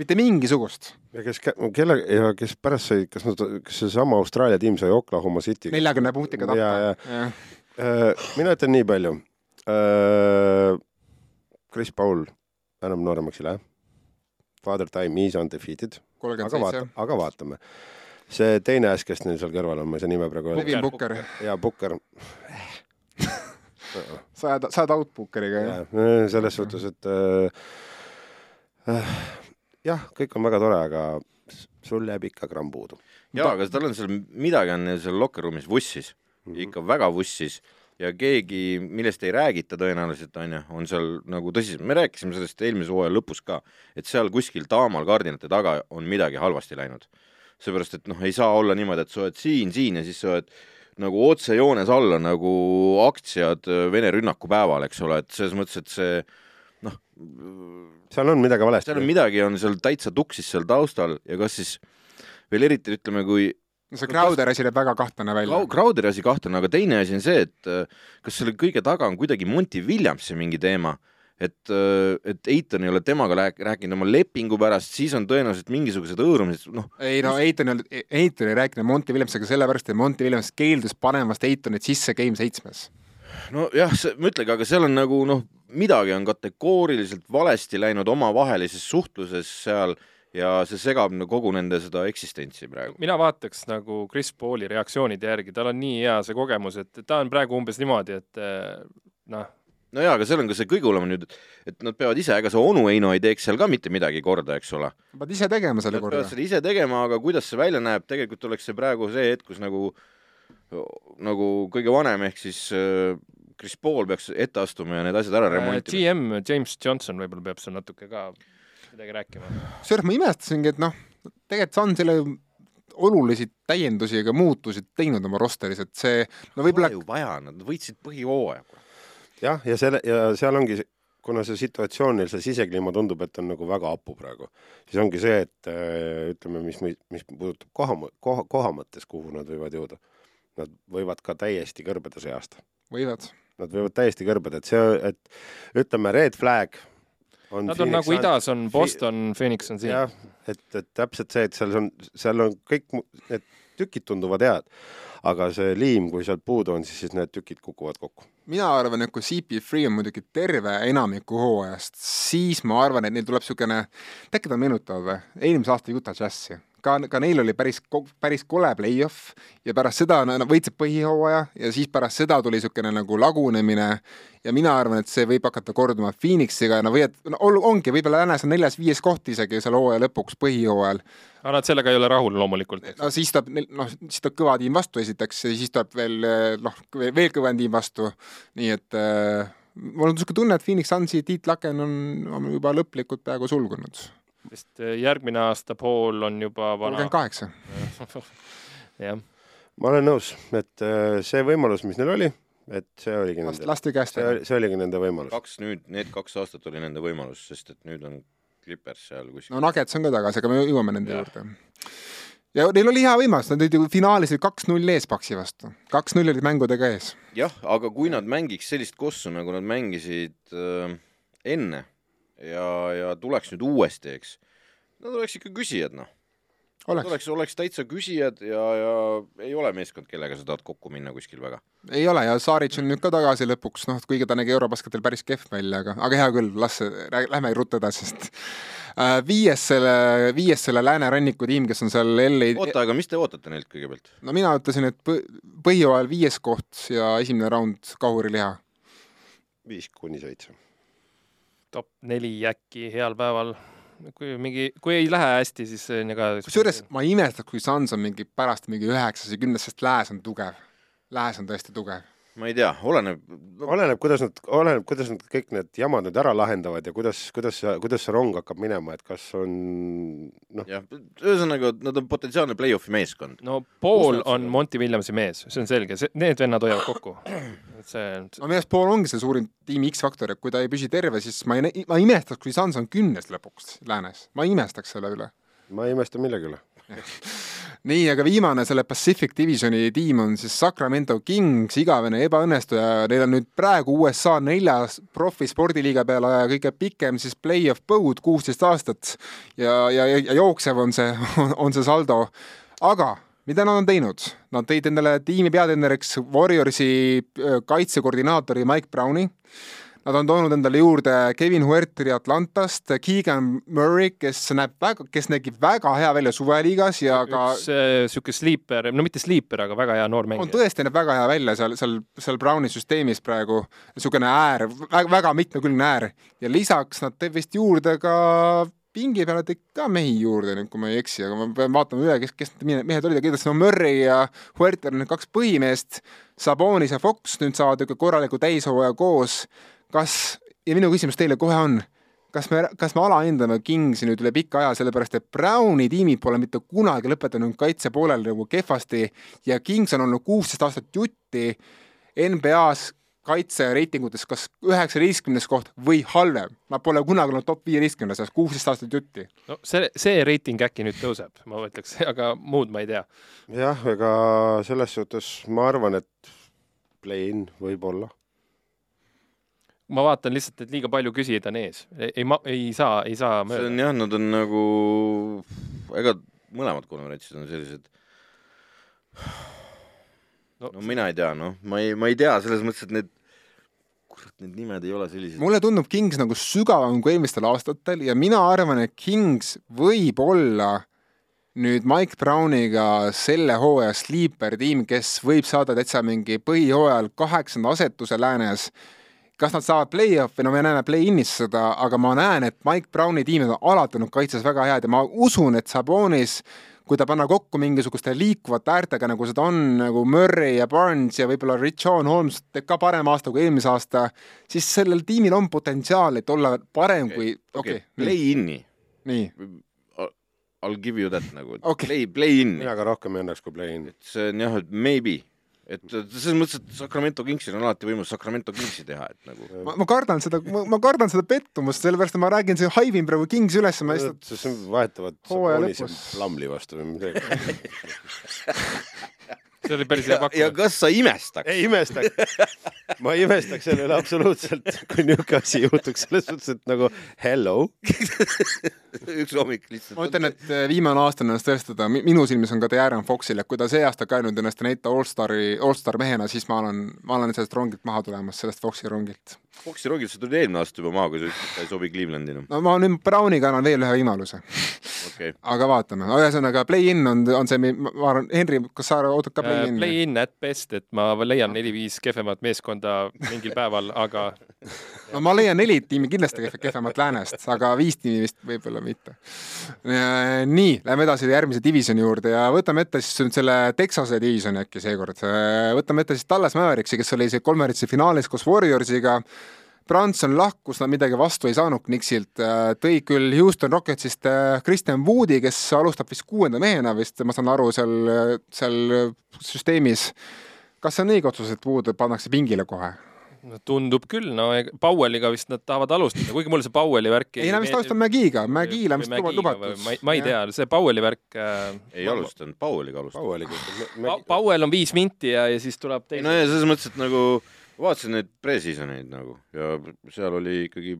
Mitte mingisugust. ja kes, kelle ja kes pärast sai, kas nad, kas seesama Austraalia tiim sai Oklahoma City? neljakümne punktiga tappa ja.. mina ütlen nii palju. Chris Paul enam nooremaks ei lähe. Father Time is undefeated, aga vaata, aga vaatame. see teine äss, kes neil seal kõrval on, ma ei saa nime praegu öelda. Devin Booker, ja Booker. sajad, sajad outbookeriga jah. selles suhtes, et äh, äh, jah, kõik on väga tore, aga sul jääb ikka gramm puudu. jaa, aga tal on seal midagi on seal locker room'is vussis mm, -hmm. ikka väga vussis ja keegi, millest ei räägita tõenäoliselt onju, on seal nagu tõsiselt, me rääkisime sellest eelmise hooaja lõpus ka, et seal kuskil taamal kardinate taga on midagi halvasti läinud. seepärast, et noh, ei saa olla niimoodi, et sa oled siin, siin ja siis sa oled nagu otsejoones alla nagu aktsiad Vene rünnakupäeval, eks ole, et selles mõttes, et see seal on midagi valesti seal on. midagi on seal täitsa tuksis seal taustal ja kas siis veel eriti ütleme, kui see Crowder asi näeb väga kahtlane välja Crowd-. Crowderi asi kahtlane, aga teine asi on see, et äh, kas selle kõige taga on kuidagi Monty Williamsi mingi teema, et, et Eitan ei ole temaga rääk- rääkinud oma lepingu pärast, siis on tõenäoliselt mingisugused hõõrumised, noh, ei no Eitan ei olnud, Eitan ei rääkinud Monty Williamsiga sellepärast, et Monty Williams keeldus panemast Eitanit sisse Game seitsmes. nojah, ma ütlengi, aga seal on nagu noh, midagi on kategooriliselt valesti läinud omavahelises suhtluses seal ja see segab no kogu nende seda eksistentsi praegu. mina vaataks nagu Chris Pauli reaktsioonide järgi, tal on nii hea see kogemus, et ta on praegu umbes niimoodi, et eh, noh, no jaa, aga seal on ka see kõige hullem nüüd, et nad peavad ise, ega see onu Heino ei teeks seal ka mitte midagi korda, eks ole pead ise tegema selle Nad korda peavad. seda ise tegema, aga kuidas see välja näeb, tegelikult oleks see praegu see hetk, kus nagu, nagu kõige vanem ehk siis äh, Chris Paul peaks ette astuma ja need asjad ära remontima. GM James Johnson võib-olla peab seal natuke ka midagi rääkima. kusjuures ma imestasingi, et noh, tegelikult Sunsile olulisi täiendusi ega muutusi teinud oma rosteris, et see no võib-olla ju vaja, nad võitsid põhihooaja. jah, ja selle ja seal ongi, kuna see situatsioon neil, see sisekliima tundub, et on nagu väga hapu praegu, siis ongi see, et äh, ütleme, mis, mis puudutab koha, koha, koha mõttes, kuhu nad võivad jõuda. Nad võivad ka täiesti kõrbeda see aasta, võivad. nad võivad täiesti kõrbeda, et see, et ütleme, red flag on Nad on nagu idas on Boston, Phoenix on siin. jah, et, et täpselt see, et seal on, seal on kõik need tükid tunduvad head, aga see liim, kui sealt puudu on, siis, siis need tükid kukuvad kokku. mina arvan, et kui CP3 on muidugi terve enamiku hooajast, siis ma arvan, et neil tuleb niisugune, äkki ta meenutab eelmise aasta Utah Jazzi. ka, ka neil oli päris, päris kole play-off ja pärast seda nad nad võitsid põhihooaja ja siis pärast seda tuli niisugune nagu lagunemine ja mina arvan, et see võib hakata korduma Phoenixiga ja nad võivad, no ol- ongi võib-olla läänes on neljas-viies koht isegi seal hooaja lõpuks põhijooajal. aga nad sellega ei ole rahul loomulikult. no siis tuleb, noh, siis tuleb kõva tiim vastu esiteks ja siis tuleb veel noh, veel kõvem tiim vastu, nii et äh, mul on niisugune tunne, et Phoenix Sunsi tiitlaken on, on juba lõplikult peaaegu sulgunud. Sest eh, järgmine aasta pool on juba vana kolmkümmend. kaheksa. jah, ma olen nõus, et äh, see võimalus, mis neil oli, et see oligi last, nende, laste käest see ära. oli, see oligi nende võimalus. kaks nüüd, need kaks aastat oli nende võimalus, sest et nüüd on Clippers seal kuskil no Nuggets on ka tagasi, aga me jõuame nende Jah. juurde. ja neil oli hea võimalus, nad olid ju finaalis kaks-null ees Paksi vastu. kaks-null olid mängudega ees. jah, aga kui nad mängiks sellist kossu, nagu nad mängisid äh, enne ja, ja tuleks nüüd uuesti, eks, nad oleks ikka küsijad, noh. oleks, oleks, oleks täitsa küsijad ja, ja ei ole meeskond, kellega sa tahad kokku minna kuskil väga. ei ole ja Saaric on nüüd ka tagasi lõpuks, noh, kuigi ta nägi Eurobasketil päris kehv välja, aga, aga hea küll, las see, lähme ruttu edasi, sest äh, viies selle, viies selle lääneranniku tiim, kes on seal LA oota, aga mis te ootate neilt kõigepealt? no mina ütlesin, et põ- põhjooajal viies koht ja esimene raund kahuriliha. viis kuni seitse. Top neli äkki heal päeval. kui mingi, kui ei lähe hästi, siis on ju ka. kusjuures ma ei imestaks, kui Suns on mingi pärast mingi üheksas ja kümnes, sest Lääs on tugev. Lääs on tõesti tugev. Ma ei tea, oleneb oleneb, kuidas nad, oleneb, kuidas nad kõik need jamad nüüd ära lahendavad ja kuidas, kuidas, kuidas see rong hakkab minema, et kas on noh, jah, ühesõnaga nad on potentsiaalne play-off'i meeskond. no Paul nad on Monty Williamsi mees, see on selge, need vennad hoiavad kokku. et see, no minu arust Paul ongi see suurim tiimi X-faktor, et kui ta ei püsi terve, siis ma ei, ma ei imestaks, kui Suns on kümnes lõpuks läänes, ma ei imestaks selle üle ma ei imesta millegi üle. nii, aga viimane selle Pacific Divisioni tiim on siis Sacramento Kings, igavene ebaõnnestuja, neil on nüüd praegu USA neljas profispordiliiga peale kõige pikem siis play-off põud, kuusteist aastat ja, ja, ja jooksev on see, on see saldo. aga mida nad on teinud? Nad tõid endale tiimi peatreeneriks Warriorsi äh, kaitsekoordinaatori Mike Browni Nad on toonud endale juurde Kevin Huerteri Atlantast, Keegan Murray, kes näeb väga, kes nägi väga hea välja suveliigas ja ka üks äh, sihuke sleeper, no mitte sleeper, aga väga hea noor on mängija. tõesti näeb väga hea välja seal, seal, seal Browni süsteemis praegu, niisugune äär, väga mitmekülgne äär. Ja lisaks nad tõid vist juurde ka pingi peale tõid ka mehi juurde nüüd, kui ma ei eksi, aga ma pean vaatama üle, kes, kes need mehed olid, aga kindlasti no Murray ja Huerter on need kaks põhimeest, Sabonis ja Fox nüüd saavad niisugune korraliku täishooaja koos, kas, ja minu küsimus teile kohe on, kas me, kas me alahindame Kingsi nüüd üle pika aja, sellepärast et Browni tiimid pole mitte kunagi lõpetanud kaitse poolel nagu kehvasti ja Kings on olnud kuusteist aastat jutti NBA-s kaitsereitingutes kas üheksateistkümnes koht või halvem. Nad pole kunagi olnud top viieteistkümnes kuusteist aastat jutti. no see, see reiting äkki nüüd tõuseb, ma ütleks, aga muud ma ei tea. jah, ega selles suhtes ma arvan, et play-in võib-olla. Ma vaatan lihtsalt, et liiga palju küsijaid on ees, ei ma ei saa, ei saa see mööda on. jah, nad on nagu, ega mõlemad konverentsid on sellised. No, no mina ei tea, noh, ma ei, ma ei tea selles mõttes, et need, kurat, need nimed ei ole sellised. mulle tundub Kings nagu sügavam kui eelmistel aastatel ja mina arvan, et Kings võib olla nüüd Mike Browniga selle hooaja sleeper tiim, kes võib saada täitsa mingi põhihooajal kaheksanda asetuse läänes kas nad saavad play-off'i, no me näeme play-in'is seda, aga ma näen, et Mike Browni tiimid on alati olnud kaitses väga head ja ma usun, et Sabonis, kui ta panna kokku mingisuguste liikuvate äärtega, nagu seda on nagu Murray ja Barnes ja võib-olla Richon Holmes teeb ka parema aasta kui eelmise aasta, siis sellel tiimil on potentsiaal, et olla parem okay. kui, okei okei, play-in'i, nii, I will give you that nagu Okei. play, play-in'i mina ka rohkem ei annaks kui play-in'i. see on jah, et maybe, et selles mõttes, et Sacramento Kingsil on alati võimalus Sacramento Kingsi teha, et nagu ma, ma kardan seda, ma kardan seda pettumust, sellepärast et ma räägin, see haivin praegu Kingsi üles, ma lihtsalt siis vahetavad Hooaja Sabonis ja lõpus. Plumli vastu või midagi. see oli päris hea ja, ja pakkumine. kas sa imestaks? ei imestaks, ma ei imestaks selle üle absoluutselt, kui niisugune asi juhtuks, selles suhtes, et nagu hello. üks hommik lihtsalt. ma ütlen, et eh, viimane aasta on ennast tõestada, minu silmis on ka De'Aaron Foxil, et kui ta see aasta ka nüüd ennast ei näita allstari, allstar mehena, siis ma olen, ma olen sellest rongilt maha tulemas, sellest Foxi rongilt. Foxi rongil sa tulid eelmine aasta juba maha, kui sa ütlesid, et ta ei sobi Clevelandi enam. no ma nüüd Browniga annan veel ühe võimaluse, okei okay., aga vaatame, ühesõnaga play-in on, on see, ma arvan, Henri, kas sa ootad ka play-in'i? Äh, Play-in at best, et ma leian neli-viis kehvemat meeskonda mingil päeval, aga no ma leian neli tiimi kindlasti kehv- kehvemat läänest, aga viis tiimi vist võib-olla mitte. nii, lähme edasi järgmise divisjoni juurde ja võtame ette siis nüüd selle Texase divisjoni äkki seekord. võtame ette siis Tallas Mavericksi, kes oli see konverentsi finaalis koos Warriorsiga. Branson lahkus, nad midagi vastu ei saanud Knicksilt, tõi küll Houston Rocketsist äh, Christian Woodi, kes alustab vist kuuenda mehena vist, ma saan aru, seal, seal süsteemis. kas see on õige otsus, et Wood pannakse pingile kohe? No tundub küll, no Powelliga vist nad tahavad alustada, kuigi mulle see Powelli värk ei, nad vist alustavad Mägiga, Mägile on vist luba- lubatud. ma ei, ma ei tea, see Powelli värk äh,. ei alustanud, Pauliga alustas. Pauliga. Powell on viis minti ja, ja siis tuleb ei teine no ja selles mõttes, et nagu ma vaatasin neid pre-seasoneid nagu ja seal oli ikkagi,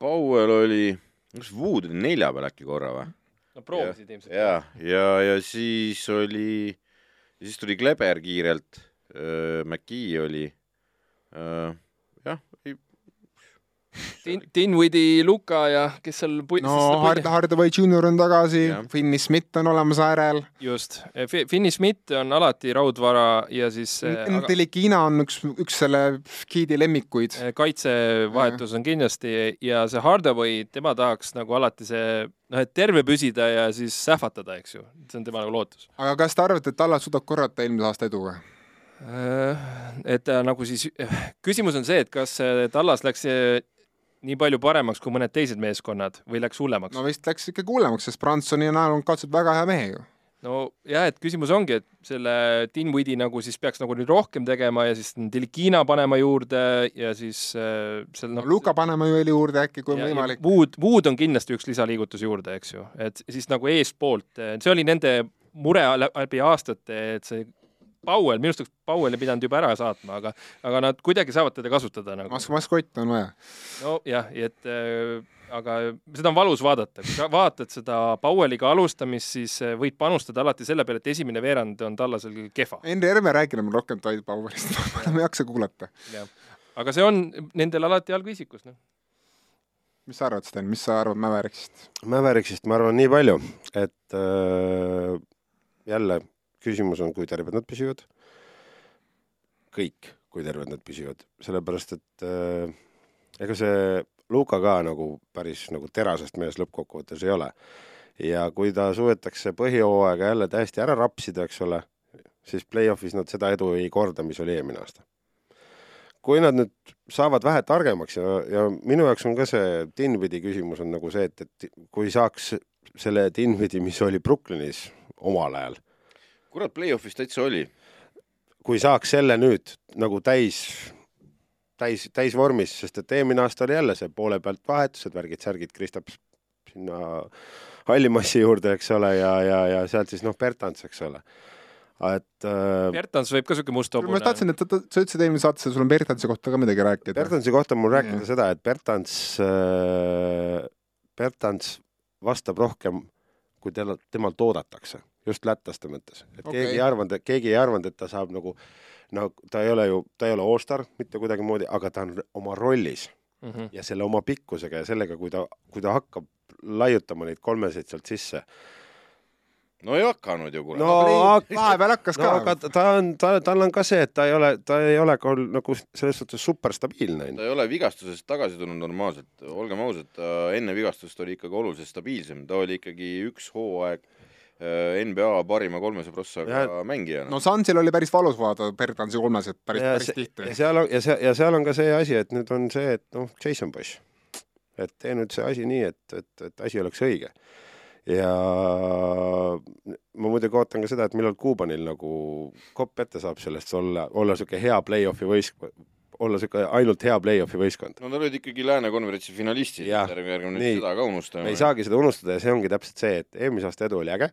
Powell oli, kas Wood oli nelja peal äkki korra või? no proovisid ilmselt. ja, ja, ja siis oli, siis tuli Kleber kiirelt, McGee oli, jah, ei, Din-, Dinwiddie, Luka ja kes seal pu- no Hard-, Hardaway Junior on tagasi Finney Smith on olemas äärel, just, Finney Smith on alati raudvara ja siis äh, aga- Delikina on üks, üks selle giidi lemmikuid. äh, kaitsevahetus on kindlasti ja see Hardaway, tema tahaks nagu alati see noh, et terve püsida ja siis sähvatada, eks ju, see on tema nagu lootus. aga kas te arvate, et Tallas suudab korrata eelmise aasta edu või? Äh, et ta nagu siis, küsimus on see, et kas äh, Tallas läks äh, nii palju paremaks kui mõned teised meeskonnad või läks hullemaks? no vist läks ikkagi hullemaks, sest Bransoni näol on kahtlemata väga hea mehe ju. no jah, et küsimus ongi, et selle Dinwiddie nagu siis peaks nagu nüüd rohkem tegema ja siis Delikina panema juurde ja siis äh, seal no noh Luka paneme veel juurde äkki, kui on võimalik. Wood, Wood on kindlasti üks lisaliigutus juurde, eks ju, et siis nagu eespoolt, see oli nende mure lä- läbi aastate, et see Powell, minu arust oleks Powelli pidanud juba ära saatma, aga, aga nad kuidagi saavad teda kasutada nagu. Mas-, maskott on vaja. nojah, et äh, aga seda on valus vaadata, kui sa vaatad seda Powelliga alustamist, siis äh, võid panustada alati selle peale, et esimene veerand on tallasel kehva. Henri, ärme räägi enam rohkem Toit Powerist ma enam ei jaksa kuulata. aga see on nendel alati algviisikus, noh. mis sa arvad, Sten, mis sa arvad Mäveriksist? Mäveriksist ma arvan nii palju, et äh, jälle küsimus on, kui terved nad püsivad. kõik, kui terved nad püsivad, sellepärast et äh, ega see Luka ka nagu päris nagu terasest mees lõppkokkuvõttes ei ole. ja kui ta suudetakse põhijooaega jälle täiesti ära rapsida, eks ole, siis play-off'is nad seda edu ei korda, mis oli eelmine aasta. kui nad nüüd saavad vähe targemaks ja, ja minu jaoks on ka see Dinvidi küsimus on nagu see, et, et kui saaks selle Dinvidi, mis oli Brooklynis omal ajal, kurat, play-off'is täitsa oli. kui saaks selle nüüd nagu täis, täis, täisvormis, sest et eelmine aasta oli jälle see poole pealt vahetused, värgid-särgid, Kristaps sinna hallimassi juurde, eks ole, ja, ja, ja sealt siis noh, Bertans, eks ole. et äh, Bertans võib ka siuke must ma hobune. tahtsin, et ta, sa ütlesid eelmises saates, et sul on Bertansi kohta ka midagi rääkida. Bertansi kohta on mul rääkida Jah. seda, et Bertans äh,, Bertans vastab rohkem, kui tema, temalt oodatakse, just lätlaste mõttes. et okay. Keegi ei arvanud, keegi ei arvanud, et ta saab nagu, no ta ei ole ju, ta ei ole allstar mitte kuidagimoodi, aga ta on oma rollis mm. -hmm. ja selle oma pikkusega ja sellega, kui ta, kui ta hakkab laiutama neid kolmeseid sealt sisse. no ei hakanud ju kurat No aga- vahepeal hakkas no ka aga ta on, ta, tal on ka see, et ta ei ole, ta ei ole ka nagu selles suhtes superstabiilne ta ei ole vigastusest tagasi tulnud normaalselt, olgem ausad, enne vigastust oli ikkagi oluliselt stabiilsem, ta oli ikkagi üks hooaeg NBA parima kolmese prossaga Ja- mängija. no Sansil oli päris valus vaadata Bertansi kolmesid päris, ja päris tihti ja. seal on ja see ja seal on ka see asi, et nüüd on see, et noh, Jason Bush, et tee nüüd see asi nii, et, et, et asi oleks õige. ja ma muidugi ootan ka seda, et millal Kuubanil nagu kopp ette saab sellest olla, olla niisugune hea play-off'i võistkond, olla niisugune ainult hea play-off'i võistkond. no nad olid ikkagi Lääne konverentsi finalistid, Jah, ärge, ärge nüüd seda ka unustame. me ei saagi seda unustada ja see ongi täpselt see, et eelmise aasta edu oli äge,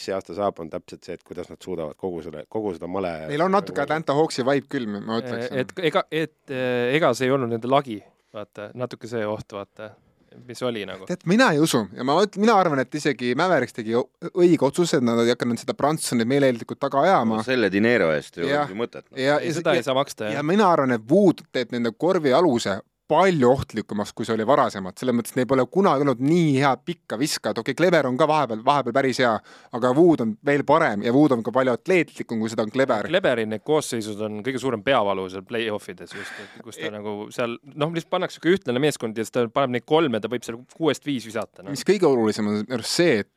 mis see aasta saab, on täpselt see, et kuidas nad suudavad kogu selle, kogu seda male Neil on natuke Atlanta Hawksi vibe küll, ma ütleksin. et ega, et eh, ega see ei olnud nende lagi, vaata, natuke see oht, vaata, mis oli nagu. tead, mina ei usu ja ma ütlen, mina arvan, et isegi Mäveriks tegi õige otsuse, et nad ei hakanud seda Bransonit meeleheitlikult taga ajama. selle dinero eest ei Jah. olnud ju mõtet. ja, ei, seda ja, ei saa maksta, ja mina arvan, et Wood teeb nende korvi aluse palju ohtlikumaks, kui see oli varasemalt, selles mõttes neil pole kunagi olnud nii head pikka viskajat, okei okay,, Kleber on ka vahepeal, vahepeal päris hea, aga Wood on veel parem ja Wood on ka palju atleetlikum, kui seda on Kleber. Kleberi need koosseisud on kõige suurem peavalu seal play-off ides just, et kus E- ta nagu seal noh, lihtsalt pannakse sihuke ühtlane meeskond ja siis ta paneb neid kolme, ta võib seal kuuest viis visata no.. mis kõige olulisem on minu arust see, et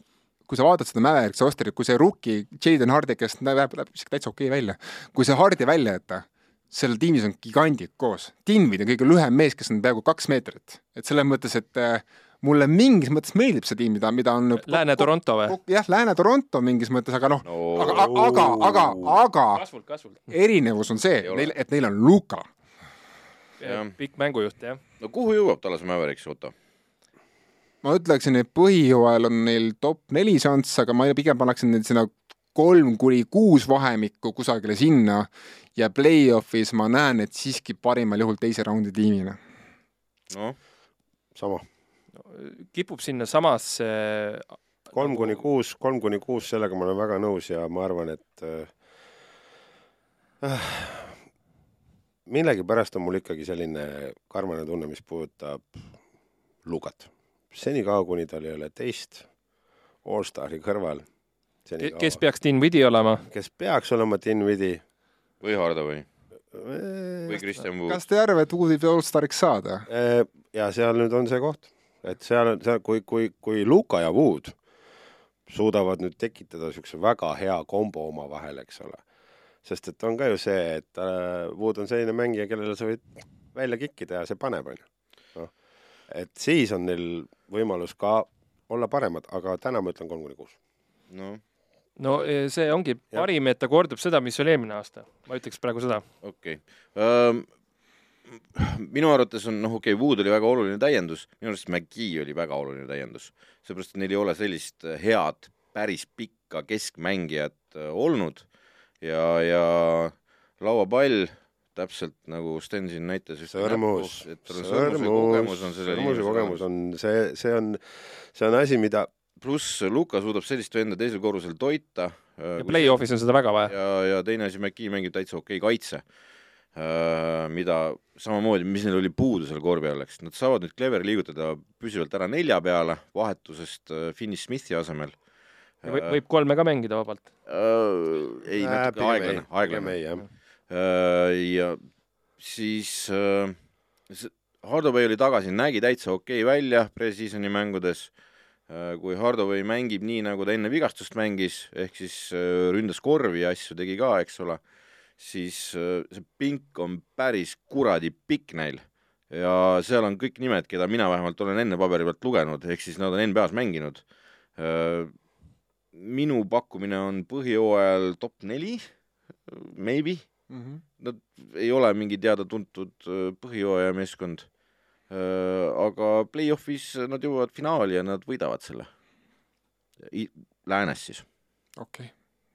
kui sa vaatad seda Mäverikse rosterit, kui see rookie Jaden Hardi, kes näeb näeb täitsa okei välja, kui see Hardi välja jätta, seal tiimis on gigandid koos. Dinvid on kõige lühem mees, kes on peaaegu kaks meetrit. et selles mõttes, et äh, mulle mingis mõttes meeldib see tiim, mida, mida on Lääne-Toronto või? jah, Lääne-Toronto mingis mõttes, aga noh, no aga, aga, aga, aga kasvult, kasvult. erinevus on see neil, et neil on Luka. Pikk mängujuht, jah. no kuhu jõuab Tallas Mavericks, Otto? ma ütleksin, et põhijooajal on neil top neli šanss, aga ma pigem paneksin neid sinna kolm kuni kuus vahemikku kusagile sinna ja play-off'is ma näen, et siiski parimal juhul teise raundi tiimina. noh, sama, kipub sinna samasse kolm kuni kuus, kolm kuni kuus, sellega ma olen väga nõus ja ma arvan, et äh, millegipärast on mul ikkagi selline karmane tunne, mis puudutab Lukat. senikaua, kuni tal ei ole teist allstari kõrval, kes peaks Dinwiddie olema? kes peaks olema Dinwiddie või Hardo või, või Kristjan Wood. kas te ei arva, et Wood võib allstariks saada? Äh, ja seal nüüd on see koht, et seal on, seal, kui, kui, kui Luka ja Wood suudavad nüüd tekitada niisuguse väga hea kombo omavahel, eks ole, sest et on ka ju see, et äh, Wood on selline mängija, kellele sa võid välja kikkida ja see paneb, onju. noh, et siis on neil võimalus ka olla paremad, aga täna ma ütlen kolm kuni kuus. noh, no eh, see ongi Jah. parim, et ta kordab seda, mis oli eelmine aasta. ma ütleks praegu seda. okei okay.. minu arvates on, noh, okei okay,, Wood oli väga oluline täiendus, minu arust McGee oli väga oluline täiendus, seepärast et neil ei ole sellist head, päris pikka keskmängijat olnud ja, ja lauapall täpselt nagu Sten siin näitas. sõrmus, on sellel sõrmuse kogemus on see, see on, see on asi, mida pluss Luka suudab sellist venda teisel korrusel toita. Play-off'is on seda väga vaja. ja, ja teine asi, McKee mängib täitsa okei kaitse, mida samamoodi, mis neil oli puudu seal korvi all, eks, nad saavad nüüd Clever liigutada püsivalt ära nelja peale vahetusest äh, Finney Smithi asemel. võib, võib kolme ka mängida vabalt. äh, ei, Äh, natuke pigem aeglane ei,, aeglane. Äh, ja siis äh, see- Hardaway oli tagasi, nägi täitsa okei okay välja pre-season'i mängudes. Kui Hardaway mängib nii, nagu ta enne vigastust mängis, ehk siis äh, ründas korvi ja asju tegi ka, eks ole, siis äh, see pink on päris kuradi pikk neil ja seal on kõik nimed, keda mina vähemalt olen enne paberi pealt lugenud, ehk siis nad on NBA-s mänginud. minu pakkumine on põhijooajal top neli, maybe, nad ei ole mingi teada-tuntud äh, põhijooaja meeskond. Aga play-off'is nad jõuavad finaali ja nad võidavad selle. Läänes siis. okei okay.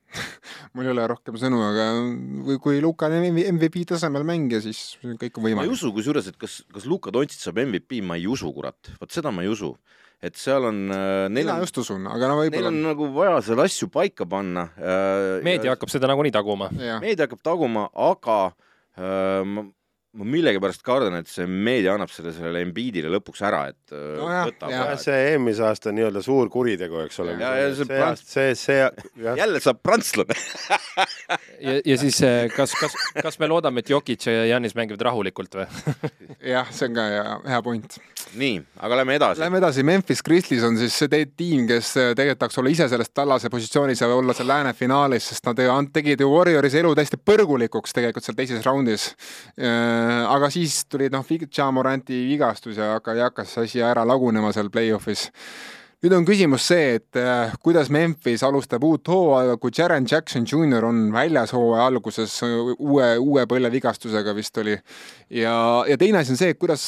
mul ei ole rohkem sõnu, aga kui, kui Luka on MVP tasemel mängija, siis kõik on ma ei võimalik. usu kusjuures, et kas, kas Luka Dontsit saab MVP, ma ei usu, kurat, vot seda ma ei usu. et seal on, neil mina just usun, aga no neil võib-olla on. nagu vaja seal asju paika panna. meedia hakkab seda nagunii taguma. meedia hakkab taguma, aga äh, ma, ma millegipärast kardan, et see meedia annab selle sellele Embiidile lõpuks ära, et äh, Nojah, võtab jah. see eelmise aasta nii-öelda suur kuritegu, eks ole. Ja- ja see see prants-, see, see, jah, jälle saab prantslane. ja, ja siis eh, kas, kas, kas me loodame, et Jokic ja Janis mängivad rahulikult või? jah, see on ka hea, hea point. nii, aga lähme edasi. Lähme edasi, Memphis Grizzlies on siis see te- tiim, kes äh, tegelikult tahaks olla ise selles tallase positsioonis ja olla seal lääne finaalis, sest nad tegid ju Warriorsi elu täiesti põrgulikuks tegelikult seal teises raundis. Aga siis tuli noh, Ja Moranti vigastus ja hakka- hakkas asi ära lagunema seal play-off'is nüüd on küsimus see, et äh, kuidas Memphis alustab uut hooaega, kui Jaren Jackson Jr on väljas hooaja alguses äh, uue, uue põlvevigastusega vist oli. ja, ja teine asi on see, et kuidas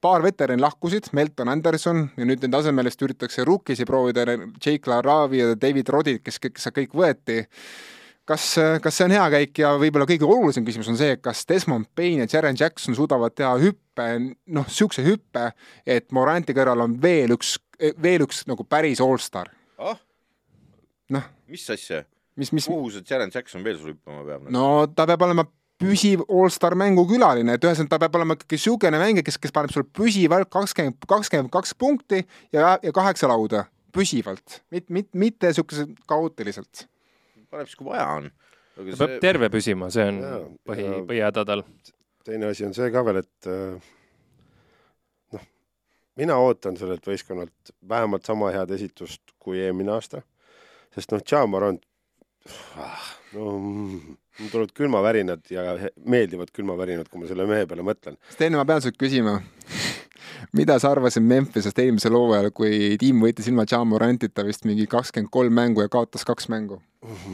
paar veterani lahkusid, Melton Anderson ja nüüd nende asemel vist üritatakse rukkisi proovida, Jake LaRavi ja David Rodid, kes, kes kõik võeti kas, kas see on hea käik ja võib-olla kõige olulisem küsimus on see, kas Desmond Payne ja Jaren Jackson suudavad teha hüppe, noh, niisuguse hüppe, et Moranti kõrval on veel üks, veel üks nagu päris allstar. ah, noh, mis asja? mis, mis, kuhu see Jaren Jackson veel sul hüppama peab? no ta peab olema püsiv allstar mängukülaline, et ühesõnaga ta peab olema ikkagi niisugune mängija, kes, kes paneb sulle püsivalt kakskümmend, kakskümmend kaks punkti ja, ja kaheksa lauda, püsivalt, mitte, mitte, mitte niisuguse kaootiliselt. Paneb siis, kui vaja on. ta peab terve püsima, see on Jaa, põhi ja-, põhihäda tal. teine asi on see ka veel, et äh, noh, mina ootan sellelt võistkonnalt vähemalt sama head esitust kui eelmine aasta, sest noh, Jamarant, no mm, mul tulevad külmavärinad ja meeldivad külmavärinad, kui ma selle mehe peale mõtlen. Sten, ma pean sult küsima, mida sa arvasid Memphisest eelmisel hooajal, kui tiim võitis ilma Ja Morantita vist mingi kakskümmend kolm mängu ja kaotas kaks mängu?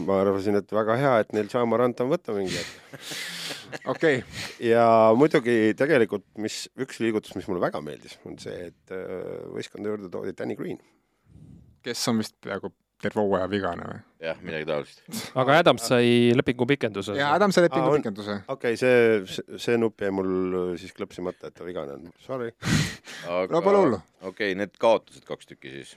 ma arvasin, et väga hea, et neil Jamarant on võtta mingi hetk. okei okay., ja muidugi tegelikult, mis üks liigutus, mis mulle väga meeldis, on see, et äh, võistkonda juurde toodi Danny Green. kes on vist peaaegu terve hooaja vigane või? jah, midagi taolist. aga Adams sai lepingu pikenduse. ja Adam sai lepingu on- pikenduse. okei okay,, see, see nupp jäi mul siis klõpsimata, et ta vigane on, sorry. aga no pole hullu. okei okay,, need kaotasid kaks tükki siis.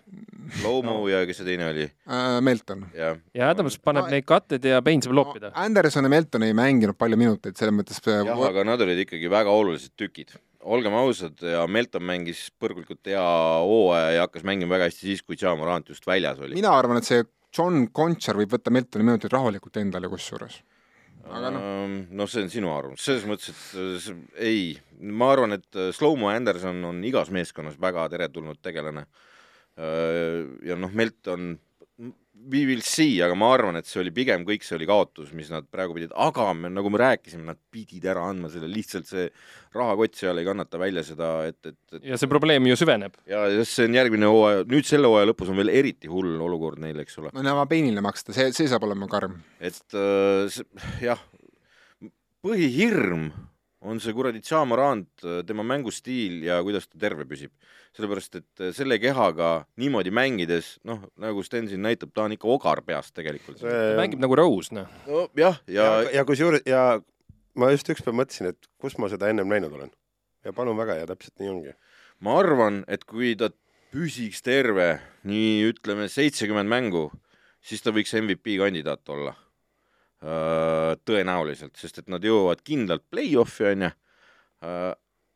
Lomo no. ja kes see teine oli? Uh, Melton. ja Adams paneb No, neid katteid ja Bain saab loopida. Anderson ja Melton ei mänginud palju minuteid, selles mõttes jah, aga nad olid ikkagi väga olulised tükid. Olgem ausad ja Melton mängis põrgulikult hea hooaja ja hakkas mängima väga hästi siis, kui Ja Morant just väljas oli. mina arvan, et see John Conchar võib võtta Meltoni minutid rahulikult endale kusjuures. aga noh, noh, see on sinu arvamus, selles mõttes, et äh, ei, ma arvan, et äh, Slow-mo Anderson on igas meeskonnas väga teretulnud tegelane. ja noh, Melton we will see, aga ma arvan, et see oli pigem kõik see oli kaotus, mis nad praegu pidid, aga me, nagu me rääkisime, nad pidid ära andma selle, lihtsalt see rahakott seal ei kannata välja seda, et, et, et ja see probleem ju süveneb. ja see on järgmine hooaja, nüüd selle hooaja lõpus on veel eriti hull olukord neil, eks ole. no näeme peenile maksta, see, see saab olema karm. et äh, see, jah, põhihirm on see kuradi Tšamarand, tema mängustiil ja kuidas ta terve püsib. sellepärast, et äh, selle kehaga niimoodi mängides, noh, nagu Sten siin näitab, ta on ikka ogar peast tegelikult. ta mängib nagu Rose, noh. nojah, ja, ja, ja kusjuures ja ma just ükspäev mõtlesin, et kus ma seda ennem näinud olen. ja palun väga ja täpselt nii ongi. ma arvan, et kui ta püsiks terve nii ütleme seitsekümmend mängu, siis ta võiks MVP kandidaat olla. tõenäoliselt, sest et nad jõuavad kindlalt play-off'i onju.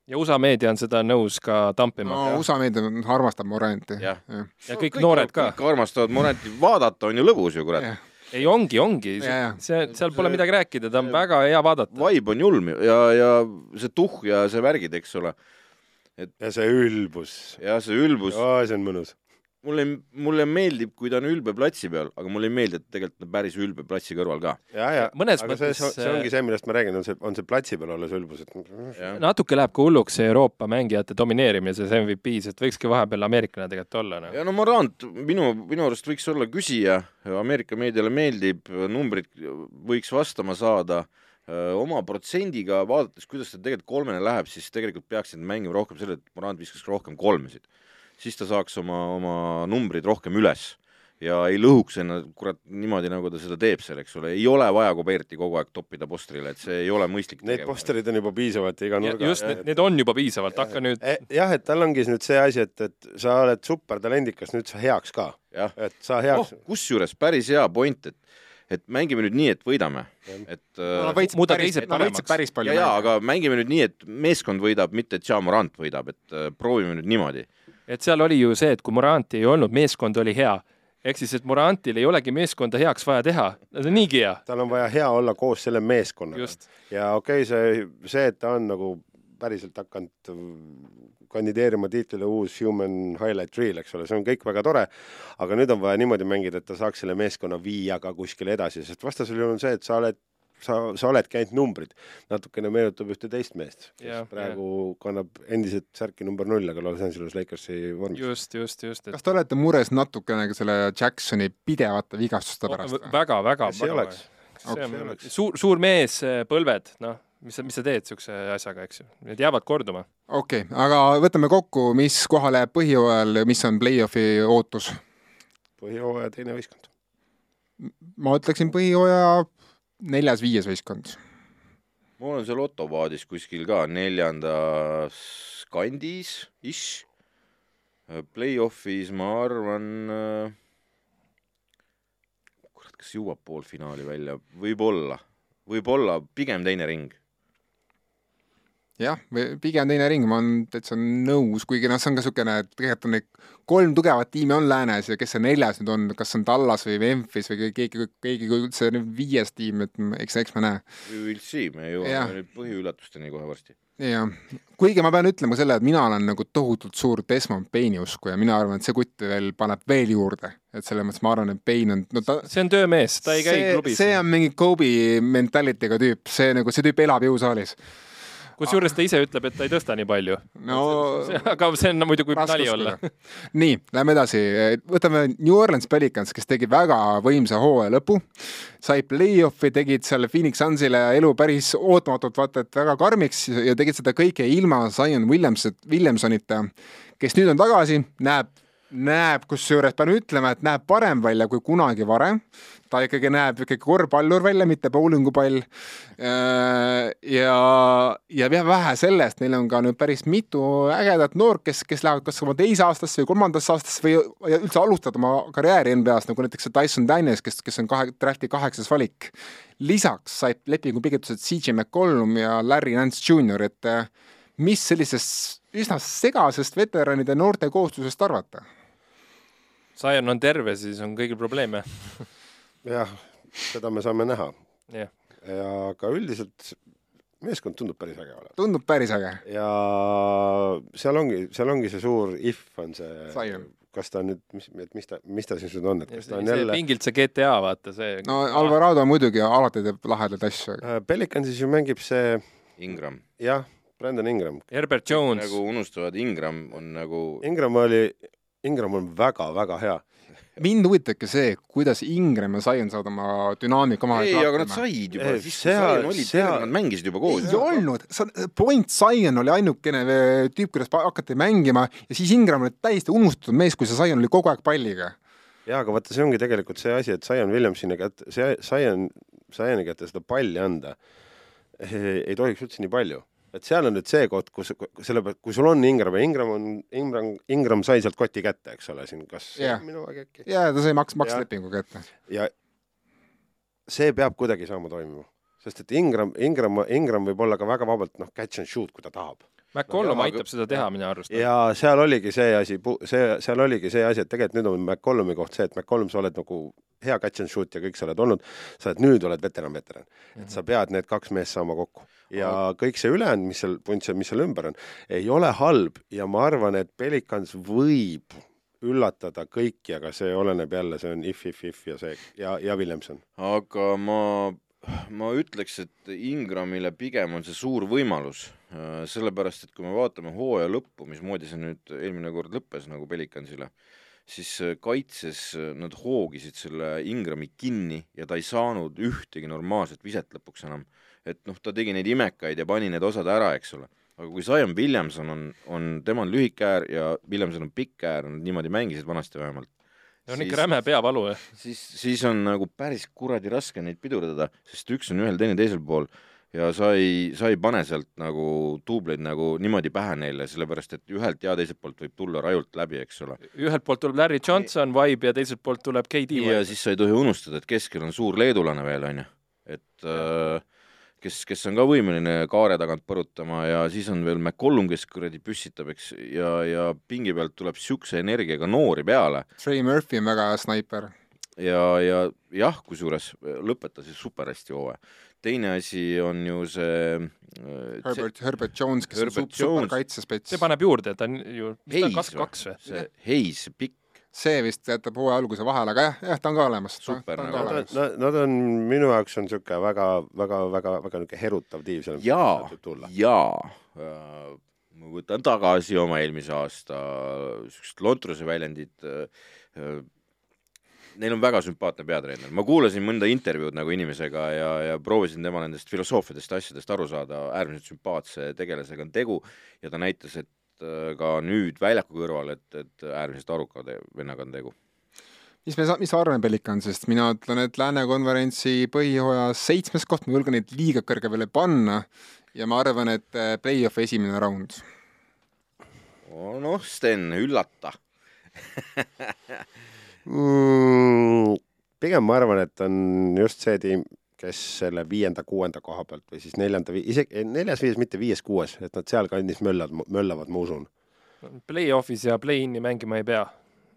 ja USA meedia on seda nõus ka tampima no USA meedia armastab Moranti. Jah. ja kõik noored ka. kõik armastavad Moranti, vaadata on ju lõbus ju kurat. ei, ongi, ongi see, seal pole midagi rääkida, ta on väga hea vaadata. vibe on julm ju ja, ja see tuhh ja see värgid, eks ole, ja see ülbus. ja see ülbus, see on mõnus. mulle, mulle meeldib, kui ta on ülbe platsi peal, aga mulle ei meeldi, et tegelikult on päris ülbe platsi kõrval ka. ja, ja Mõnes aga see, mõttes, see, see ongi see, millest ma räägin, on see, on see platsi peal olles ülbus, et jah, natuke läheb ka hulluks see Euroopa mängijate domineerimine selles MVP-s, et võikski vahepeal ameeriklane tegelikult olla no.. ja no Morant minu, minu arust võiks olla küsija, Ameerika meediale meeldib, numbrid võiks vastama saada, oma protsendiga vaadates, kuidas ta tegelikult kolmene läheb, siis tegelikult peaksid mängima rohkem selle, et Morant viskaks rohkem kolmesid. Siis ta saaks oma, oma numbrid rohkem üles. Ja ei lõhuks ennast kurat niimoodi, nagu ta seda teeb seal, eks ole, ei ole vaja Koberti kogu aeg toppida postrile, et see ei ole mõistlik neid posterid on juba piisavalt iga nurga. just, need on juba piisavalt, hakka nüüd, jah, et tal ongi nüüd see asi, et, et sa oled supertalendikas, nüüd sa heaks ka, et sa oh heaks, kusjuures päris hea point, et et mängime nüüd nii, et võidame, et äh, Nad võitsid Muuda päris, teised võitsid paremaks. päris palju ja, ja aga mängime nüüd nii, et meeskond võidab, mitte et Jamorant võidab, et äh, proovime nüüd niimoodi. Et seal oli ju see, et kui Moranti ei olnud, meeskond oli hea. ehk siis, et Morantil ei olegi meeskonda heaks vaja teha, ta on niigi hea. tal on vaja hea olla koos selle meeskonnaga. just, ja okei okay,, see, see, et ta on nagu päriselt hakanud kandideerima tiitlile uus Human Highlight Reel, eks ole, see on kõik väga tore, aga nüüd on vaja niimoodi mängida, et ta saaks selle meeskonna viia ka kuskile edasi, sest vastasel juhul on see, et sa oled sa, sa oledki ainult numbrid. natukene meenutab ühte teist meest, kes praegu kannab endiselt särki number null, aga Los Angeles Lakersi vormis. just, just, just, et kas te olete mures natukene ka selle Jacksoni pidevate vigastuste pärast väga, väga, kes ei oleks? suur, suur mees, põlved, noh, mis sa, mis sa teed siukse asjaga, eks ju, need jäävad korduma. okei okay,, aga võtame kokku, mis kohale jääb põhijooajal, mis on play-off'i ootus? põhijooaja teine võistkond. ma ütleksin põhijooaja neljas-viies võistkond. mul on seal Otto-paadis kuskil ka neljandas kandis, ish. Play-off'is ma arvan, kurat, kas jõuab poolfinaali välja, võib-olla, võib-olla pigem teine ring. jah, pigem teine ring, ma olen täitsa nõus, kuigi noh, see on ka niisugune, et tegelikult on neid kolm tugevat tiimi on läänes ja kes see neljas nüüd on, kas on Tallas või Memphis või keegi, keegi üldse viies tiim, et eks, eks me näe. We will see, me jõuame nüüd põhiüllatusteni kohe varsti. jah, kuigi ma pean ütlema selle, et mina olen nagu tohutult suur Desmond Payne'i uskuja, mina arvan, et see kutt veel paneb veel juurde, et selles mõttes ma arvan, et Payne on, no ta see on töömees, ta ei käi see, klubis. see on mingi Kobe mentality'ga tüüp, see nagu, see tüüp elab jõusaalis. Kusjuures ta ise ütleb, et ta ei tõsta nii palju. no aga see on muidu, kui nali olla. nii, lähme edasi, võtame New Orleans Pelicans, kes tegi väga võimsa hooaja lõpu, sai play-off'i, tegid seal Phoenix Sunsile elu päris ootamatult vaata et väga karmiks ja tegid seda kõike ilma Zion Williams, Williamsonita, kes nüüd on tagasi, näeb näeb, kusjuures pean ütlema, et näeb parem välja kui kunagi varem. ta ikkagi näeb ikkagi korvpallur välja, mitte bowlingupall. ja, ja vähe sellest, neil on ka nüüd päris mitu ägedat noort, kes, kes lähevad kas oma teise aastasse või kolmandasse aastasse või üldse alustavad oma karjääri NBA-s, nagu näiteks see Tyson Daniels, kes, kes on kahe, drafti kaheksas valik. lisaks said lepingupigitused CJ McCollum ja Larry Nance Jr, et eh, mis sellisest üsna segasest veteranide noorte kooslusest arvata? Zion on terve, siis on kõigil probleeme. jah, seda me saame näha jah, ja ka üldiselt meeskond tundub päris äge olevat. tundub päris äge. ja seal ongi, seal ongi see suur if on see Zion., kas ta nüüd, mis, et mis ta, mis ta siis nüüd on, et kas ta on see jälle pingilt see GTA, vaata see. no Alvarado muidugi alati teeb lahedaid asju. äh, Pelicansis ju mängib see Ingram. jah, Brandon Ingram. Herbert Jones nagu unustavad, Ingram on nagu Ingram oli, Ingram on väga-väga hea. mind huvitabki see, kuidas Ingram ja Zion saavad oma dünaamika omavahel ei, aga nad said juba seal- seal- nad mängisid juba koos ei. olnud, point Zion oli ainukene vee- tüüp, kuidas hakati mängima ja siis Ingram oli täiesti unustatud mees, kui see Zion oli kogu aeg palliga. jaa, aga vaata, see ongi tegelikult see asi, et Zion Williamsini kätte, see Zion, Zioni kätte seda palli anda ei, ei tohiks üldse nii palju. Et seal on nüüd see koht, kus, selle pealt, kui sul on Ingram ja Ingram on, Ingram, Ingram sai sealt koti kätte, eks ole, siin kas Jah. minu aeg äkki. ja ta sai maks, makslepingu kätte. ja see peab kuidagi saama toimima, sest et Ingram, Ingram, Ingram võib olla ka väga vabalt noh, catch and shoot, kui ta tahab. McCollum No, aitab seda teha minu arust. ja seal oligi see asi, see, seal oligi see asi, et tegelikult nüüd on McCollumi koht see, et McCollum, sa oled nagu hea catch and shoot ja kõik sa oled olnud, sa oled nüüd oled veteran, veteran. et sa pead need kaks meest saama kokku ja kõik see ülejäänud, mis seal, punt, mis seal ümber on, ei ole halb ja ma arvan, et Pelicans võib üllatada kõiki, aga see oleneb jälle, see on if, if, if ja see ja, ja Williamson. aga ma, ma ütleks, et Ingramile pigem on see suur võimalus, sellepärast et kui me vaatame hooaja lõppu, mismoodi see nüüd eelmine kord lõppes nagu Pelicansile, siis äh, kaitses äh, nad hoogisid selle Ingrami kinni ja ta ei saanud ühtegi normaalset viset lõpuks enam. Et noh, ta tegi neid imekaid ja pani need osad ära, eks ole. aga kui Zion Williamson on, on, tema on lühike äär ja Williamson on pikk äär, nad niimoodi mängisid vanasti vähemalt. see on ikka räme peavalu, jah. siis, siis on nagu päris kuradi raske neid pidurdada, sest üks on ühel, teine teisel pool ja sa ei, sa ei pane sealt nagu duubleid nagu niimoodi pähe neile, sellepärast et ühelt ja teiselt poolt võib tulla rajult läbi, eks ole. ühelt poolt tuleb Larry Johnson vibe ja teiselt poolt tuleb KD ja vibe. siis sa ei tohi unustada, et keskel on suur leedulane veel, onju, et äh, kes, kes on ka võimeline kaare tagant põrutama ja siis on veel McCollum, kes kuradi püssitab, eks, ja, ja pingi pealt tuleb siukse energiaga noori peale Trey Murphy on väga hea snaiper. ja, ja jah, kusjuures lõpetas ju super hästi hooaja. teine asi on ju see äh, Herbert, Herbert Jones, kes Herbert on sup- super Jones. kaitsespets see. paneb juurde, ta on ju, mis ta on, kakskümmend kaks või? see Hayes, pikk, see vist jätab hooaja alguse vahele, aga jah, jah, ta on ka olemas. Super ta on nagu. ka Nad, nad, nad on, minu jaoks on niisugune väga, väga, väga, väga niisugune herutav tiim seal. jaa, jaa, ma võtan tagasi oma eelmise aasta siuksed lontruse väljendid. Neil on väga sümpaatne peatreener, ma kuulasin mõnda intervjuud nagu inimesega ja, ja proovisin tema nendest filosoofiadest ja asjadest aru saada, äärmiselt sümpaatse tegelasega on tegu ja ta näitas, et ka nüüd väljaku kõrval, et, et äärmiselt aruka vennaga on tegu. mis me, mis sa arvame Pelicansist, mina ütlen, et Lääne konverentsi põhihooaja seitsmes koht, ma julgen neid liiga kõrgele panna ja ma arvan, et äh, play-off'i esimene raund. noh, Sten, üllata. mm,. pigem ma arvan, et on just see tiim, kes selle viienda-kuuenda koha pealt või siis neljanda, isegi neljas-viies, mitte viies-kuues, et nad sealkandis möllavad, möllavad, ma usun. Play-off'is ja play-in'i mängima ei pea.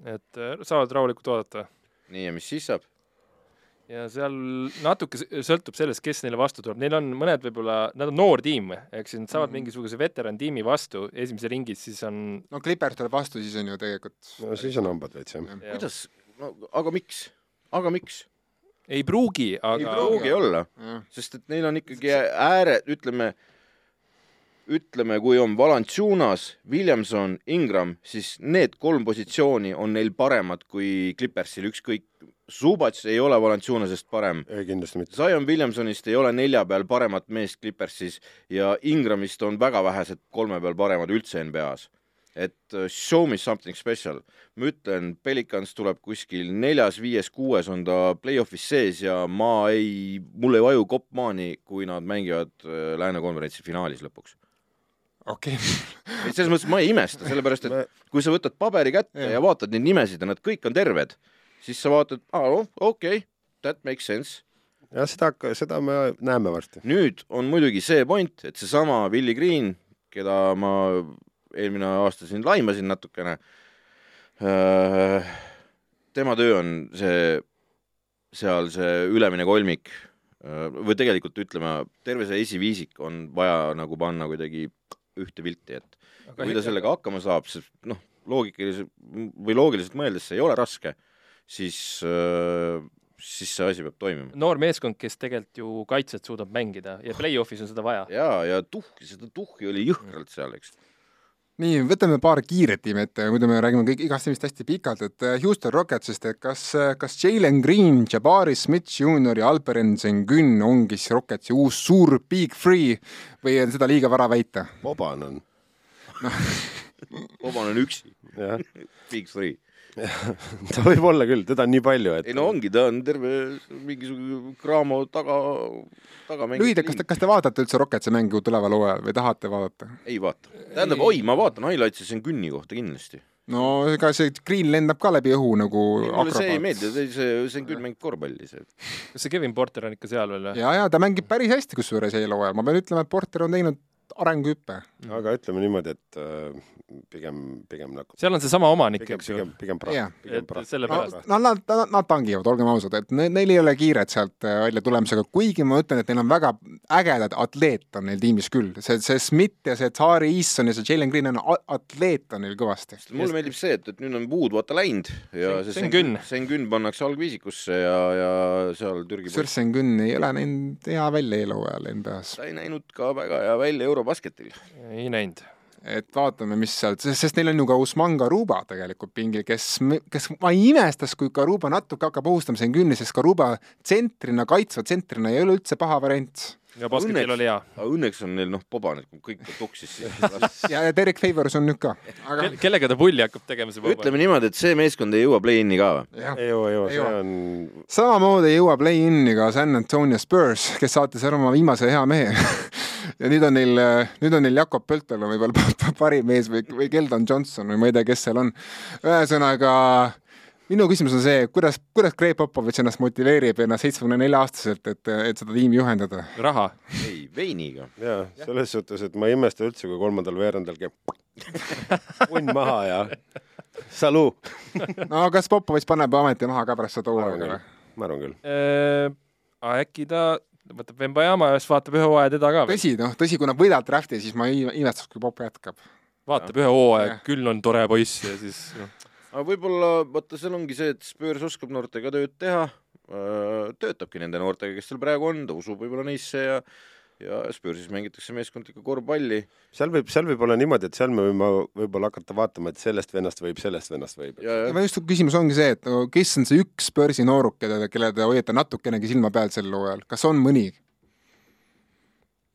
et äh, saavad rahulikult oodata. nii, ja mis siis saab? ja seal natuke sõltub sellest, kes neile vastu tuleb, neil on mõned võib-olla, nad on noor tiim, eks ju, nad saavad Mhm. mingisuguse veteran tiimi vastu esimeses ringis, siis on no Clippers tuleb vastu, siis on ju tegelikult no siis on hambad veits jah. ja, kuidas, no aga miks, aga miks? Ei pruugi, ei aga pruugi olla, sest et neil on ikkagi ääre, ütleme, ütleme, kui on Valanciunas, Williamson, Ingram, siis need kolm positsiooni on neil paremad kui Clippersil, ükskõik, Zubats ei ole Valanciunasest parem, ei kindlasti mitte. Zion Williamsonist ei ole nelja peal paremat meest Clippersis ja Ingramist on väga vähesed kolme peal paremad üldse NBA-s. Et uh, show me something special. ma ütlen, Pelicans tuleb kuskil neljas, viies, kuues on ta play-off'is sees ja ma ei, mul ei vaju kopp maani, kui nad mängivad uh, Lääne konverentsi finaalis lõpuks. okei okay. et selles mõttes ma ei imesta, sellepärast et kui sa võtad paberi kätte ja vaatad neid nimesid ja nad kõik on terved, siis sa vaatad, aa noh, okei okay,, that makes sense jah, seda, seda me näeme varsti. nüüd on muidugi see point, et seesama Willie Green, keda ma eelmine aasta siin laimasin natukene, tema töö on see, seal see ülemine kolmik või tegelikult ütleme, terve see esiviisik on vaja nagu panna kuidagi ühte pilti, et kui ta sellega hakkama saab, siis noh, loogiliselt või loogiliselt mõeldes see ei ole raske, siis, siis see asi peab toimima. noor meeskond, kes tegelikult ju kaitset suudab mängida ja play-off'is on seda vaja. ja, ja tuhhi, seda tuhhi oli jõhkralt seal, eks. nii, võtame paar kiiret tiimi ette, muidu me räägime kõik igast tiimist hästi pikalt, et äh, Houston Rocketsist, et kas, kas Jalen Green, Jabari Smith Jr ja Alperen Sengun ongi siis Rocketsi uus suur big three või on seda liiga vara väita? Boban on, Oban on üksi, jah. big three. ta võib olla küll, teda on nii palju, et ei no ongi, ta on terve mingisugune Graamo taga, taga lühidalt, kas te, kas te vaatate üldse Rocketsi mängu tuleval hooajal või tahate vaadata? ei vaata. tähendab, oi, ma vaatan highlights'i, see on künni kohta kindlasti. no ega see Green lendab ka läbi õhu nagu mulle see ei meeldi, see, see, on küll mängib korvpalli, see. kas see Kevin Porter on ikka seal veel või? ja, ja ta mängib päris hästi kusjuures eelhooajal, ma pean ütlema, et Porter on teinud arenguhüppe. aga ütleme niimoodi, et äh, pigem, pigem nagu seal on seesama omanik, eks ju. pigem, pigem praht Jah., pigem et praht. no, sellepärast. no nad, nad, nad tangivad, olgem ausad, et ne, neil ei ole kiiret sealt äh, välja tulemisega, kuigi ma ütlen, et neil on väga ägedad atleet on neil tiimis küll, see, see Smith ja see Tari Easton ja see Jalen Green on atleet on neil kõvasti. mulle meeldib see, et, et nüüd on Wood vaata läinud ja Sen- see Sengun. Sengun pannakse algviisikusse ja, ja seal Türgi Sürsen Günn ei ole näinud hea välja eelhooajal NBA-s. ta ei näinud ka väga hea välja Eurobasketil. ei näinud. et vaatame, mis sealt, sest neil on ju ka Usman Garuba tegelikult pingil, kes, kes ma ei imestaks, kui Garuba natuke hakkab ohustama siin künni, sest Garuba tsentrina, kaitsva tsentrina ei ole üldse paha variant. ja basketil oli hea. aga õnneks on neil noh, Boban, et kui kõik tuksis, siis ja, ja Derek Favors on nüüd ka. aga kellega ta pulli hakkab tegema, see ütleme niimoodi, et see meeskond ei jõua play-in'i ka või? ei jõua, ei jõua, see on, samamoodi ei jõua play-in'i ka San Antonio Spurs, kes saatis ära oma viimase hea mehe. ja nüüd on neil, nüüd on neil Jakob Pöltel on võib-olla pa- pa- parim mees või, või Keldon Johnson või ma ei tea, kes seal on. ühesõnaga, minu küsimus on see, kuidas, kuidas Greg Popovitš ennast motiveerib ennast seitsmekümne nelja aastaselt, et, et seda tiimi juhendada? raha. ei, veiniga. jaa, selles suhtes, et ma ei imesta üldse, kui kolmandal veerandil käib punn maha ja saluu. no kas Popovitš paneb ameti maha ka pärast seda hooaega küll või?, ma arvan küll. Äh, äkki ta võtab Vembajama ja siis vaatab ühe hooaja teda ka tõsi, noh, tõsi, kui nad võidavad drafti, siis ma ei imestaks, kui Pop jätkab. vaatab ühe hooaja küll on tore poiss ja siis noh, aga võib-olla, vaata, seal ongi see, et Spurs oskab noortega tööd teha, töötabki nende noortega, kes seal praegu on, ta usub võib-olla neisse ja ja Spursis mängitakse meeskondlikku korvpalli seal võib, seal võib olla niimoodi, et seal me võime võib-olla hakata vaatama, et sellest vennast võib, sellest vennast võib. ja, just küsimus ongi see, et no, kes on see üks börsi nooruk, kelle, kelle te hoiate natukenegi silma peal sel hooajal, kas on mõni?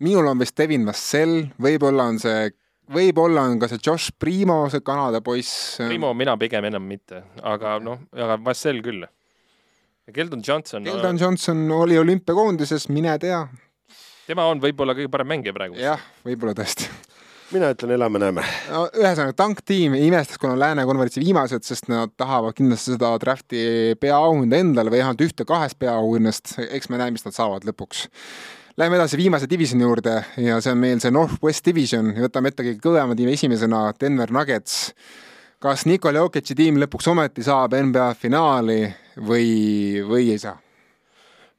minul on vist Devin Vassell, võib-olla on see, võib-olla on ka see Josh Primo, see Kanada poiss. Primo mina pigem enam mitte, aga noh, aga Vassell küll. Keldon Johnson, Keldon Johnson oli olümpiakoondises, mine tea. Tema on võib-olla kõige parem mängija praegu. jah, võib-olla tõesti. mina ütlen, elame-näeme. no ühesõnaga, tanktiim kui nad Lääne konverentsi viimased, sest nad tahavad kindlasti seda drafti peaauhinda endale või vähemalt ühte kahest peaauhinnast, eks me näe, mis nad saavad lõpuks. Läheme edasi viimase divisioni juurde ja see on meil see Northwest Division ja võtame ette kõige kõvema tiimi esimesena Denver Nuggets. kas Nikola Jokic'i tiim lõpuks ometi saab NBA finaali või, või ei saa?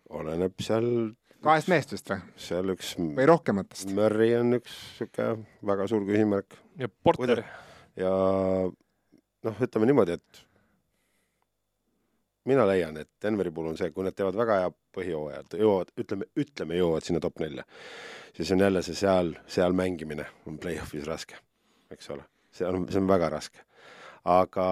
oleneb seal, kahest mehest vist või, seal üks või rohkematest? Murry on üks sihuke väga suur küsimärk ja Porter, ja noh, ütleme niimoodi, et mina leian, et Denveri puhul on see, kui nad teevad väga hea põhijooaja, jõuavad, ütleme, ütleme jõuavad sinna top nelja, siis on jälle see seal, seal mängimine on play-off'is raske, eks ole, see on, see on väga raske. Aga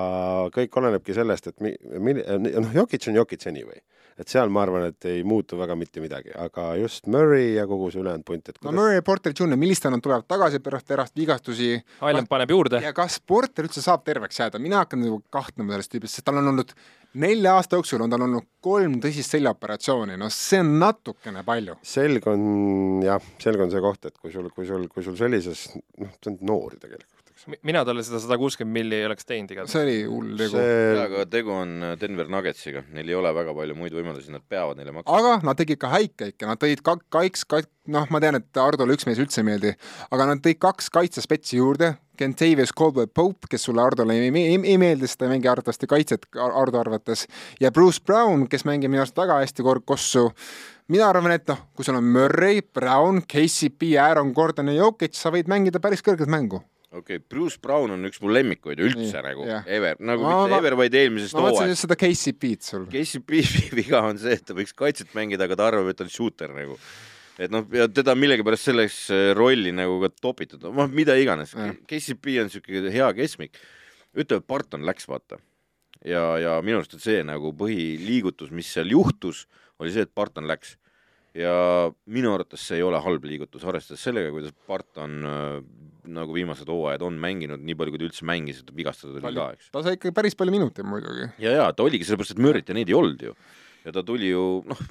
kõik olenebki sellest, et mi-, mil-, noh, Jokic on Jokic anyway, et seal ma arvan, et ei muutu väga mitte midagi, aga just Murry ja kogu see ülejäänud punt, et no kuidas Murray ja Porter Jr, millistena nad tulevad tagasi pärast pärast vigastusi? Highland paneb juurde. ja kas Porter üldse saab terveks jääda, mina hakkan nagu kahtlema sellest tüübist, sest tal on olnud nelja aasta jooksul on tal olnud kolm tõsist seljaoperatsiooni, no see on natukene palju. selg on jah, selg on see koht, et kui sul, kui sul, kui sul sellises, noh, see on noori tegelikult, eks. mina talle seda sada kuuskümmend milli ei oleks teinud igatahes. see oli hull tegu. see, aga tegu on Denver Nuggetsiga, neil ei ole väga palju muid võimalusi, nad peavad neile maksma. aga nad tegid ka häid käike, nad tõid ka kaks, noh, ma tean, et Hardole üks mees üldse ei meeldi, aga nad tõid kaks kaitsespetsi juurde, Kentavious Caldwell Pope, kes sulle Hardole ei, ei, ei meeldi, sest ta ei mängi arvatavasti kaitset Hardo arvates, ja Bruce Brown, kes mängib minu arust väga hästi kord kossu mina arvan, et noh, kui sul on Murray, Brown, KCP, Aaron Gordon ja Jokic, sa võid mängida päris kõrget mängu. Okei okay,, Bruce Brown on üks mu lemmikuid üldse Nii, nagu jah. ever, nagu Ma- mitte ma- ever, vaid eelmisest ma mõtlesin hooajast. just seda KCP-d sul. KCP viga on see, et ta võiks kaitset mängida, aga ta arvab, et ta on shooter nagu. et noh, ja teda millegipärast selleks äh, rolli nagu ka topitud, noh mida iganes Jah.. KCP on siuke hea keskmik. ütleme, Barton läks, vaata. ja, ja minu arust on see nagu põhiliigutus, mis seal juhtus, oli see, et Barton läks. Ja minu arvates see ei ole halb liigutus, arvestades sellega, kuidas Barton äh, nagu viimased hooajad on mänginud, nii palju, kui ta üldse mängis, et vigastatud oli ka, eks. ta sai ikka päris palju minuteid muidugi. ja, ja ta oligi sellepärast, et Murry't ja neid ei olnud ju. ja ta tuli ju noh,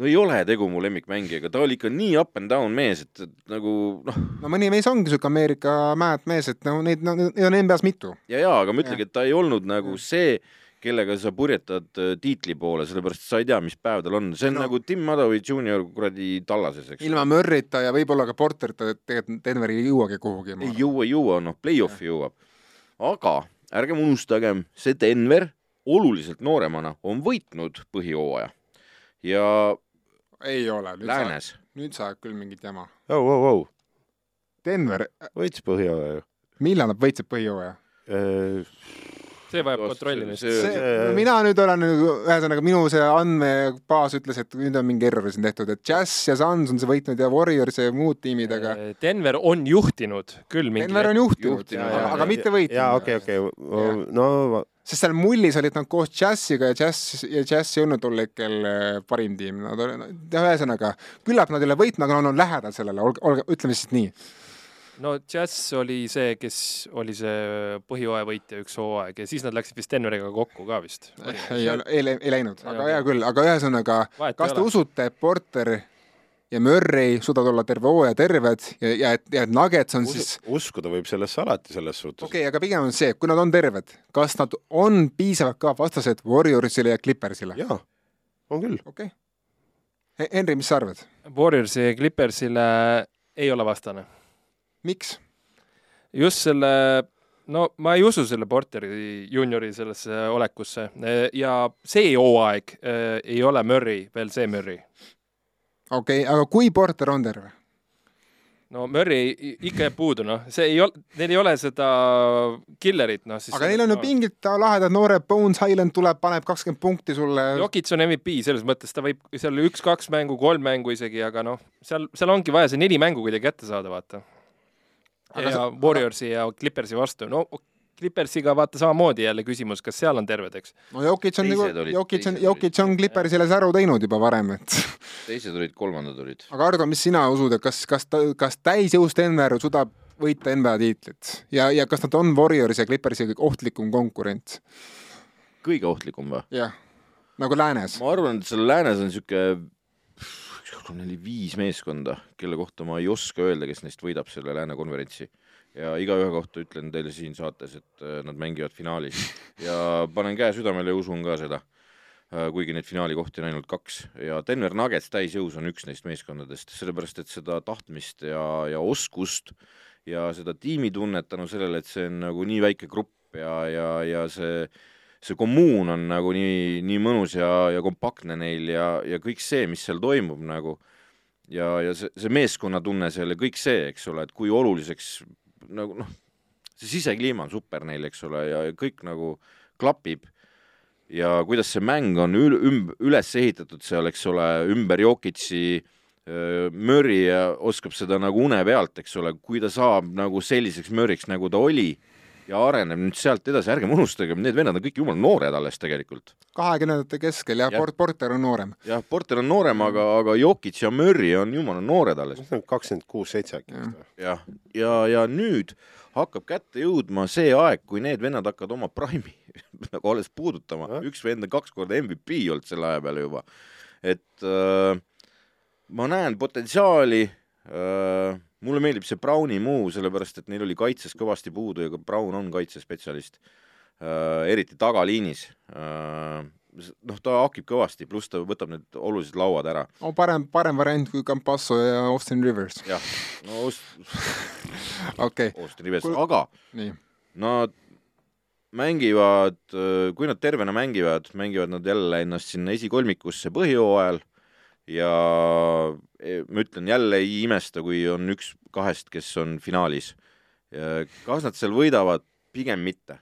no ei ole tegu mu lemmikmängijaga, ta oli ikka nii up and down mees, et, et nagu noh, no mõni mees ongi siuke Ameerika mäed mees, et no neid neid on NBA-s mitu. ja, ja aga ma ütlengi, et ta ei olnud nagu see, kellega sa purjetad äh, tiitli poole, sellepärast sa ei tea, mis päev tal on, see on No. nagu Tim Madowi Junior kuradi tallases, eks. ilma Murryta ja võib-olla ka Porterita tegelikult Denver ei jõuagi kuhugi. ei jõua, ei jõua, noh, play-off'i jõuab. aga ärgem unustagem, see Denver oluliselt nooremana on võitnud põhijooaja ja ei ole, nüüd sa, läänes nüüd sa ajad küll mingit jama. oh,. Oh, oh. Denver, võitis põhjooaja ju. millal nad võitsid põhijooaja? See vajab kontrollimist. Mina nüüd olen, ühesõnaga minu see andmebaas ütles, et nüüd on mingi error siin tehtud, et Jazz ja Suns on see võitnud ja Warriors ja muud tiimid, aga Denver on juhtinud küll mingi Denver on juhtinud, Juhtinud, aga, mitte võitnud. jaa, okei, okei, no sest seal mullis olid nad koos Jazziga ja Jazz ja Jazz ei olnud tol hetkel äh, parim tiim, nad olid, ühesõnaga küllap nad ei ole võitnud, aga nad on lähedal sellele, olge, olge, ütleme siis nii. No Jazz oli see, kes oli see põhjooaja võitja üks hooaeg ja siis nad läksid vist Denveriga kokku ka vist. ei, ei, ei läinud, aga hea küll, aga ühesõnaga, kas te ole. usute, et Porter ja Murray suudavad olla terve hooaja terved ja, ja et, ja et Nuggets on Us siis uskuda võib sellesse alati selles suhtes okei okay,, aga pigem on see, kui nad on terved, kas nad on piisavalt ka vastased Warriorsile ja Clippersile? jaa, on küll. okei okay.. Henri, mis sa arvad, Warriorsi ja Clippersile ei ole vastane. miks? just selle, no ma ei usu selle Porteri juuniori sellesse olekusse ja see hooaeg eh, ei ole Murry veel see Murry. okei okay,, aga kui Porter on terve? no Murry ikka jääb puudu, noh, see ei ole, neil ei ole seda killerit, noh siis aga neil on ju pingid lahedad noored, Bones Highland tuleb, paneb kakskümmend punkti sulle. Jokic on MVP selles mõttes, ta võib seal üks-kaks mängu, kolm mängu isegi, aga noh, seal, seal ongi vaja see neli mängu kuidagi kätte saada, vaata. Aga ja sa- Warriorsi ja Clippersi vastu, no Clippersiga vaata samamoodi jälle küsimus, kas seal on terved, eks. no Jokic on nagu Jokic on, Jokic on Clippersile säru teinud juba varem, et teised olid, kolmandad olid. aga Ardo, mis sina usud, et kas, kas ta, kas täisjõus Denver suudab võita NBA tiitlit ja, ja kas nad on Warriors ja Clippersi kõige ohtlikum konkurent? kõige ohtlikum või? jah, nagu läänes. ma arvan, et seal läänes on sihuke kolm, neli, viis meeskonda, kelle kohta ma ei oska öelda, kes neist võidab selle lääne konverentsi. ja igaühe kohta ütlen teile siin saates, et äh, nad mängivad finaalis ja panen käe südamele ja usun ka seda. kuigi neid finaalikohti on ainult kaks ja Denver Nuggets täisjõus on üks neist meeskondadest, sellepärast et seda tahtmist ja, ja oskust ja seda tiimitunnet tänu sellele, et see on nagu nii väike grupp ja, ja, ja see see kommuun on nagu nii, nii mõnus ja, ja kompaktne neil ja, ja kõik see, mis seal toimub nagu. Ja, ja see, see meeskonnatunne seal ja kõik see, eks ole, et kui oluliseks nagu noh, see sisekliima on super neil, eks ole, ja kõik nagu klapib. Ja kuidas see mäng on ül-, ümb-, üles ehitatud seal, eks ole, ümber Jokitsi Murry ja oskab seda nagu une pealt, eks ole, kui ta saab nagu selliseks Murryks, nagu ta oli ja areneb nüüd sealt edasi, ärgem unustagem, need vennad on kõik jumala noored alles tegelikult. kahekümnendate keskel ja Jah. Port-, Porter on noorem. jah, Porter on noorem, aga, aga Jokic ja Murry on jumala noored alles. kakskümmend kuus, seitse äkki vist või? jah, ja, ja nüüd hakkab kätte jõudma see aeg, kui need vennad hakkavad oma prime'i nagu alles puudutama Jah., üks vend on kaks korda MVP olnud selle aja peale juba. et äh, ma näen potentsiaali äh,, mulle meeldib see Browni muu, sellepärast et neil oli kaitses kõvasti puudu ja ka Brown on kaitsespetsialist äh,, eriti tagaliinis äh,. noh, ta hakib kõvasti, pluss ta võtab need olulised lauad ära. no parem, parem variant kui Campasso ja Austin Rivers. jah, no Aust- okei okay., Austin Rivers, aga nii. Nad mängivad, kui nad tervena mängivad, mängivad nad jälle ennast sinna esikolmikusse põhjooajal ja e, ma ütlen jälle ei imesta, kui on üks kahest, kes on finaalis kas nad seal võidavad, pigem mitte.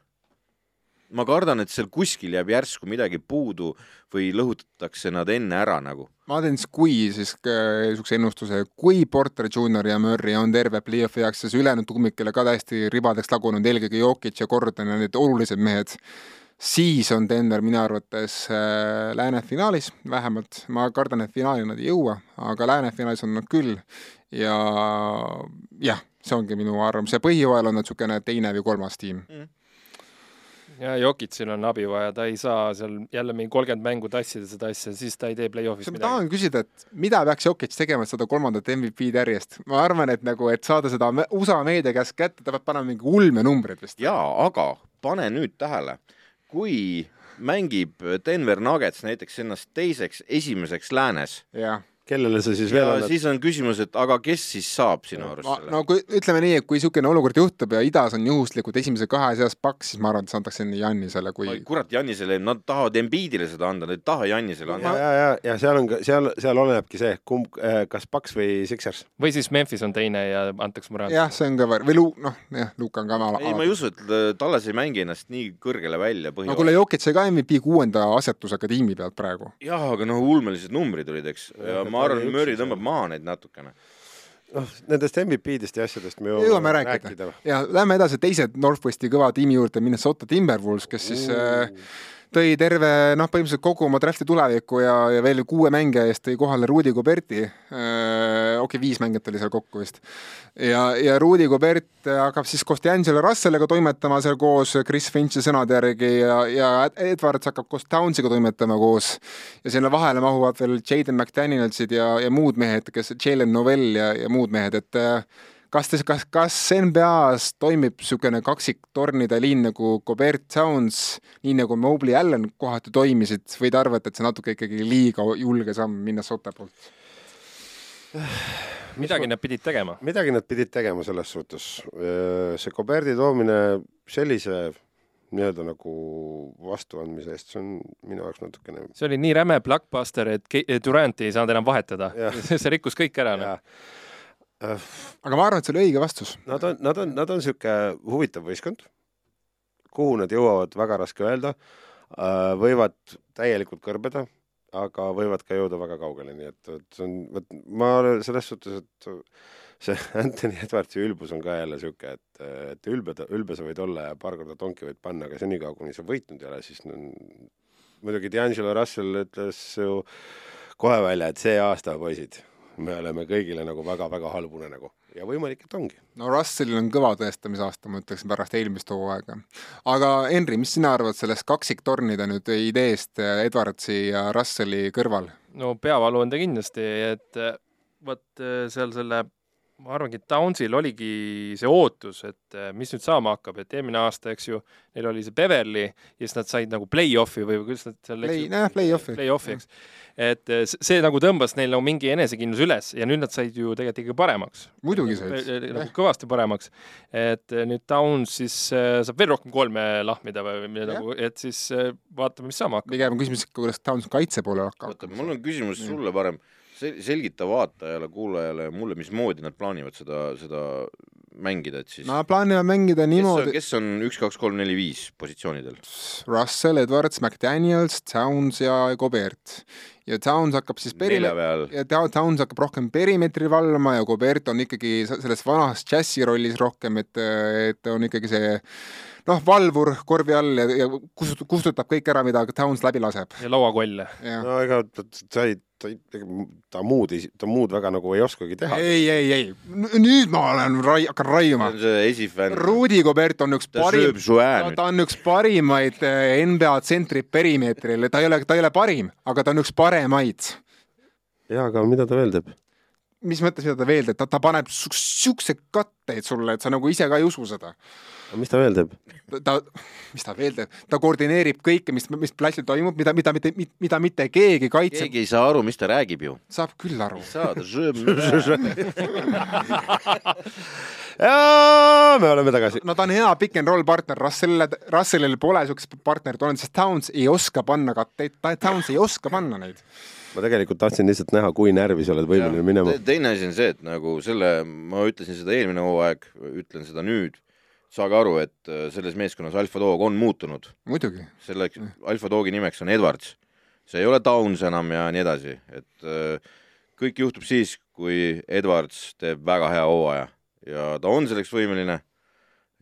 ma kardan, et seal kuskil jääb järsku midagi puudu või lõhutatakse nad enne ära nagu. ma teen siis kui siis niisuguse ennustuse, kui Porter Junior ja Murry on terve play-off'i jaoks, siis ülejäänud tuumikele ka täiesti ribadeks lagunud, eelkõige Jokic ja Gordon ja need olulised mehed siis on Denver minu arvates äh, lääne finaalis, vähemalt ma kardan, et finaali nad ei jõua, aga lääne finaalis on nad küll ja jah, see ongi minu arvamus ja põhjooajal on nad niisugune teine või kolmas tiim mm ja Jokitsil on abi vaja, ta ei saa seal jälle mingi kolmkümmend mängu tassida seda asja, siis ta ei tee play-off'is midagi. ma tahan küsida, et mida peaks Jokits tegema, et saada kolmandat MVP-d järjest? ma arvan, et nagu, et saada seda USA meedia käest kätte, ta peab panema mingi ulmenumbrid vist. jaa, aga pane nüüd tähele, kui mängib Denver Nuggets näiteks ennast teiseks, esimeseks läänes, kellele sa siis veel annad? siis on küsimus, et aga kes siis saab sinu arust selle? no kui ütleme nii, et kui niisugune olukord juhtub ja idas on juhuslikult esimese kahe seas paks, siis ma arvan, et see antakse enne Jannisele, kui kurat, Jannisele, nad tahavad Embiidile seda anda, nad ei taha Jannisele anda. ja, ja, ja, ja seal on ka, seal, seal olenebki see, kumb, äh, kas Paks või Sixers. või siis Memphis on teine ja antakse Morant. jah, see on ka või Lu-, noh, jah, Luka on ka ala. ei, ma ei usu, et Tallas ei mängi ennast nii kõrgele välja. no kuule, Jokic sai ka MVP kuuenda asetusega tiimi pealt praegu. jah, aga noh, ulmelised numbrid olid, eks, ja ma arvan, Murry tõmbab tõmbab maha neid natukene. Noh, nendest MVP-dest ja asjadest me jõuame rääkida, rääkida.. ja lähme edasi teise Northwesti kõva tiimi juurde, Minnesota Timberwolves, kes siis uh. äh, tõi terve noh, põhimõtteliselt kogu oma drafti tuleviku ja, ja veel kuue mängija eest tõi kohale Rudi Goberti. okei okay,, viis mängijat oli seal kokku vist. ja, ja Rudi Gobert hakkab siis koos D'Angelo Russelliga toimetama seal koos Chris Finchi sõnade järgi ja, ja Edwards hakkab koos Townsiga toimetama koos. ja sinna vahele mahuvad veel Jaden McDanielsid ja, ja muud mehed, kes, Jalen Novell ja, ja muud mehed, et kas te, kas, kas NBA-s toimib niisugune kaksiktornide liin nagu Gobert Sounds, nii nagu Mobley Allan kohati toimisid või te arvate, et see natuke ikkagi liiga julge samm Minnesota poolt? midagi nad pidid tegema. midagi nad pidid tegema selles suhtes. see Goberti toomine sellise nii-öelda nagu vastuandmise eest, see on minu jaoks natukene see oli nii räme blockbuster, et Duranti ei saanud enam vahetada. see rikkus kõik ära. Aga ma arvan, et see oli õige vastus. Nad on, nad on, nad on niisugune huvitav võistkond, kuhu nad jõuavad, väga raske öelda, äh, võivad täielikult kõrbeda, aga võivad ka jõuda väga kaugele, nii et, et see on, vot ma selles suhtes, et see Anthony Edwardsi ülbus on ka jälle niisugune, et, et ülbe, ülbe sa võid olla ja paar korda tonki võid panna, aga senikaua, kuni sa võitnud ei ole, siis no, muidugi D'Angelo Russell ütles ju kohe välja, et see aasta, poisid me oleme kõigile nagu väga-väga halb unenägu ja võimalik, et ongi. no Russellil on kõva tõestamisaasta, ma ütleksin, pärast eelmist hooaega. aga Henri, mis sina arvad sellest kaksiktornide nüüd ideest Edwardsi ja Russelli kõrval? no peavalu on ta kindlasti, et vot seal selle ma arvangi, et Downsil oligi see ootus, et äh, mis nüüd saama hakkab, et eelmine aasta, eks ju, neil oli see Beverly ja siis nad said nagu play-off'i või kuidas nad seal Play, jah, play-off'i. Play-off'i, eks. et äh, see nagu tõmbas neil nagu mingi enesekindlus üles ja nüüd nad said ju tegelikult ikka paremaks. muidugi said. nagu kõvasti paremaks. et äh, nüüd Downs siis saab veel rohkem kolme lahmida või nagu, et siis vaatame, mis saama hakkab. pigem küsimus, kuidas Downs kaitse poole hakkab. oota, mul on küsimus sulle parem selgita vaatajale, kuulajale ja mulle, mismoodi nad plaanivad seda, seda mängida, et siis Nad plaanivad mängida niimoodi kes on üks, kaks, kolm, neli, viis positsioonidel? Russell, Edwards, McDaniels, Towns ja Gobert. Ja Towns hakkab siis peri- ja Towns hakkab rohkem perimeetri valvama ja Gobert on ikkagi selles vanas džässi rollis rohkem, et, et on ikkagi see noh, valvur korvi all ja, ja kustutab, kustutab kõik ära, mida Towns läbi laseb. ja lauakolle. no ega sa ei ta, ta muud ei, ta muud väga nagu ei oskagi teha. ei, ei, ei, nüüd ma olen rai-, hakkan raiuma. see esifänn. Rudi Gobert on üks parim, ta, ta on üks parimaid eh, NBA tsentrid perimeetril, ta ei ole, ta ei ole parim, aga ta on üks paremaid. jaa, aga mida ta veel teeb? Mis mõttes, mida ta veel teeb, ta, ta paneb siukseid katteid sulle, et sa nagu ise ka ei usu seda mis ta veel teeb? ta, mis ta veel teeb? ta koordineerib kõike, mis, mis platsil toimub, mida, mida mitte, mida mitte keegi kaitseb. keegi ei saa aru, mis ta räägib ju. saab küll aru. saad, ja me oleme tagasi. no ta on hea pick and roll partner, Russellile, Russellil pole siukest partnerit olnud, sest Towns ei oska panna katteid, Towns ei oska panna neid ma tegelikult tahtsin lihtsalt näha, kui närvi sa oled võimeline minema Te-. teine asi on see, et nagu selle, ma ütlesin seda eelmine hooaeg, ütlen seda nüüd, saage aru, et äh, selles meeskonnas Alfa Dog on muutunud, muidugi. selleks Alfa Dogi nimeks on Edwards. see ei ole Downs enam ja nii edasi, et äh, kõik juhtub siis, kui Edwards teeb väga hea hooaja ja ta on selleks võimeline